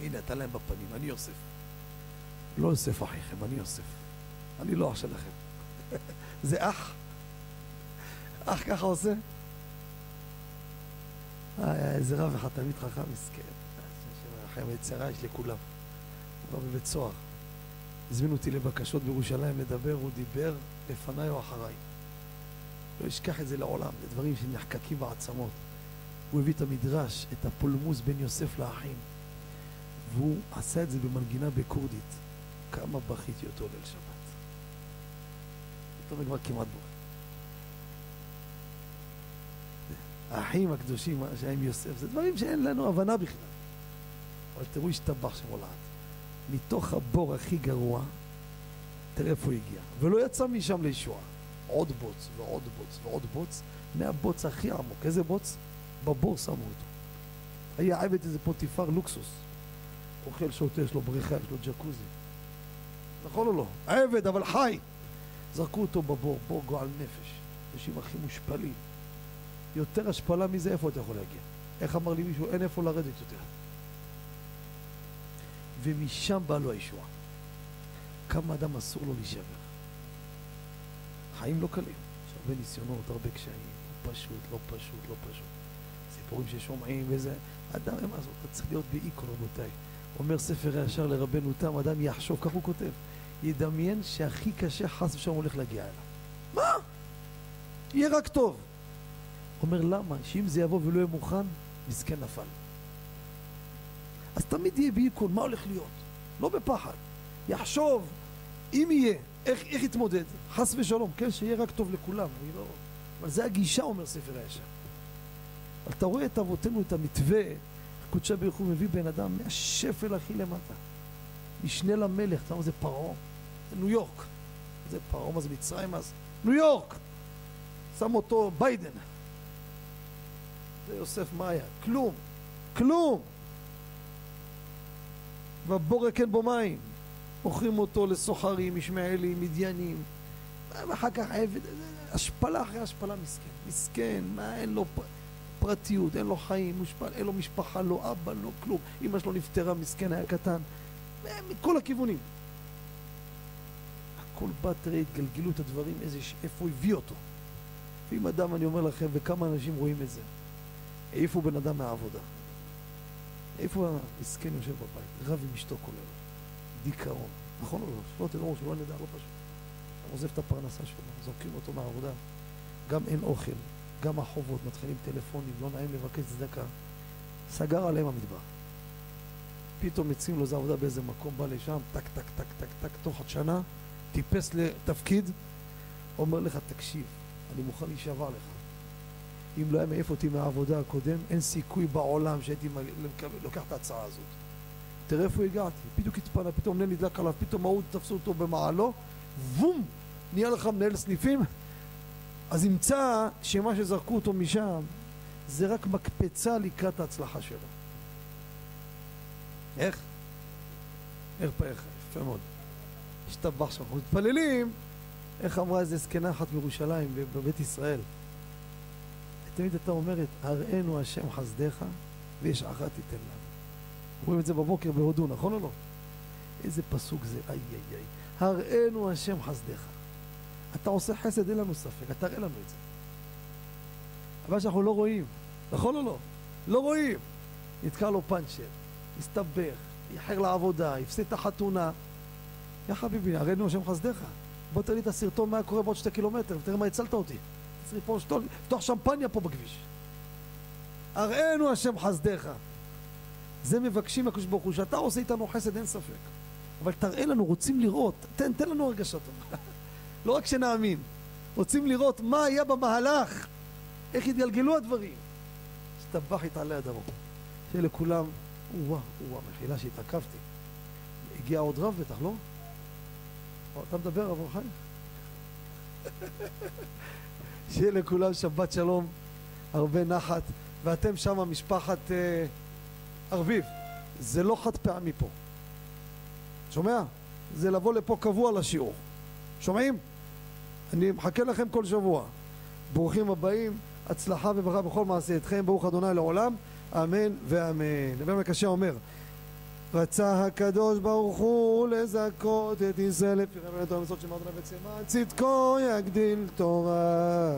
הנה, אתה להם בפנים, אני יוסף. לא יוסף אחיכם, אני יוסף. אני לא אח שלכם. זה אח. אח ככה עושה? אה, איזה רב אחד תלמיד חכם מסכן. השם יצרה יש לכולם. הוא בא בבית סוהר. הזמינו אותי לבקשות בירושלים לדבר, הוא דיבר לפניי או אחריי. לא אשכח את זה לעולם, זה דברים שנחקקים בעצמות. הוא הביא את המדרש, את הפולמוס בין יוסף לאחים, והוא עשה את זה במנגינה בקורדית. כמה בכיתי אותו ליל שבת. פתאום כבר כמעט בוכה. האחים הקדושים שהיה עם יוסף, זה דברים שאין לנו הבנה בכלל. אבל תראו, השתבח שם עולת. מתוך הבור הכי גרוע, תראה איפה הוא הגיע. ולא יצא משם לישועה. עוד בוץ ועוד בוץ ועוד בוץ, מהבוץ הכי עמוק. איזה בוץ? בבור שמו אותו. היה עבד איזה פוטיפר לוקסוס. אוכל, שותה, יש לו בריכה, יש לו ג'קוזי. נכון או לא? עבד, אבל חי. זרקו אותו בבור, בור גועל נפש. אנשים הכי מושפלים. יותר השפלה מזה, איפה אתה יכול להגיע? איך אמר לי מישהו? אין איפה לרדת יותר. ומשם בא לו הישועה. כמה אדם אסור לו להישבר. חיים לא קלים, יש הרבה ניסיונות, הרבה קשיים, לא פשוט, לא פשוט, לא פשוט. סיפורים ששומעים וזה, אדם, מה לעשות, אתה צריך להיות באיקו רבותיי. אומר ספר הישר לרבנו תם, אדם יחשוב, כך הוא כותב, ידמיין שהכי קשה חס ושלום הולך להגיע אליו. מה? יהיה רק טוב. אומר למה? שאם זה יבוא ולא יהיה מוכן, מסכן נפל. אז תמיד יהיה באיקון, מה הולך להיות? לא בפחד. יחשוב, אם יהיה, איך, איך יתמודד? חס ושלום, כן, שיהיה רק טוב לכולם. אני לא... אבל זה הגישה, אומר ספר הישר. אתה רואה את אבותינו, את המתווה, קודשי ברוך הוא מביא בן אדם מהשפל הכי למטה. משנה למלך, אתה מה זה פרעה? זה ניו יורק. זה פרעה, מה זה מצרים אז? ניו יורק! שם אותו ביידן. זה יוסף מאיה, כלום, כלום. והבורא כן בו מים. מוכרים אותו לסוחרים, ישמעאלים, מדיינים. ואחר כך עבד, השפלה אחרי השפלה מסכן. מסכן, מה, אין לו פרטיות, אין לו חיים, מושפל, אין לו משפחה, לא אבא, לא כלום. אמא שלו נפטרה, מסכן, היה קטן. מכל הכיוונים. הכל בא, תראה, התגלגלו את הדברים, איזה, איפה הביא אותו. ואם אדם, אני אומר לכם, וכמה אנשים רואים את זה, העיפו בן אדם מהעבודה. איפה המסכן יושב בבית, רב עם אשתו כל היום, דיכאון, נכון או לא? שלא תדעו, שלא נדע, לא פשוט. הוא עוזב את הפרנסה שלו, זורקים אותו מהעבודה, גם אין אוכל, גם החובות, מתחילים טלפונים, לא נעים לבקש צדקה. סגר עליהם המטבח. פתאום מציעים לו איזה עבודה באיזה מקום, בא לשם, טק, טק, טק, טק, טק, תוך שנה, טיפס לתפקיד, אומר לך, תקשיב, אני מוכן להישבע לך. אם לא היה מעיף אותי מהעבודה הקודם, אין סיכוי בעולם שהייתי לוקח את ההצעה הזאת. תראה איפה הגעתי, בדיוק התפנה, פתאום נן נדלק עליו, פתאום ההוא תפסו אותו במעילה, וום, נהיה לך מנהל סניפים, אז ימצא שמה שזרקו אותו משם זה רק מקפצה לקראת ההצלחה שלו. איך? איך פאיך, יפה מאוד. השתבח שם, אנחנו מתפללים, איך אמרה איזה זקנה אחת בירושלים, בבית ישראל. תמיד הייתה אומרת, הראינו השם חסדיך ויש אחת תיתן לנו. רואים את זה בבוקר בהודו, נכון או לא? איזה פסוק זה, איי איי איי. הראינו השם חסדיך. אתה עושה חסד, אין לנו ספק, תראה לנו את זה. אבל שאנחנו לא רואים, נכון או לא? לא רואים. נתקע לו פאנצ'ר, הסתבך, איחר לעבודה, הפסיד את החתונה. יא חביבי, הראינו השם חסדיך. בוא תראי את הסרטון מה קורה בעוד שתי קילומטר, ותראה מה הצלת אותי. צריך פה לפתוח שמפניה פה בכביש. הראינו השם חסדיך. זה מבקשים מהקדוש ברוך הוא, שאתה עושה איתנו חסד, אין ספק. אבל תראה לנו, רוצים לראות, תן, תן לנו הרגשה טובה. לא רק שנאמין, רוצים לראות מה היה במהלך, איך התגלגלו הדברים. השתבח יתעלה הדרום. שיהיה לכולם, וואה, וואה, מחילה שהתעכבתי. הגיע עוד רב בטח, לא? אתה מדבר, רב חיים? שיהיה לכולם שבת שלום, הרבה נחת, ואתם שם משפחת אה, ארביב. זה לא חד פעמי פה. שומע? זה לבוא לפה קבוע לשיעור. שומעים? אני מחכה לכם כל שבוע. ברוכים הבאים, הצלחה וברכה בכל מעשה אתכם, ברוך אדוני לעולם, אמן ואמן. נביא מקשה אומר רצה הקדוש ברוך הוא לזכות את ישראל. לפי נתון המצוות שמרת לבית צמא צדקו יגדיל תורה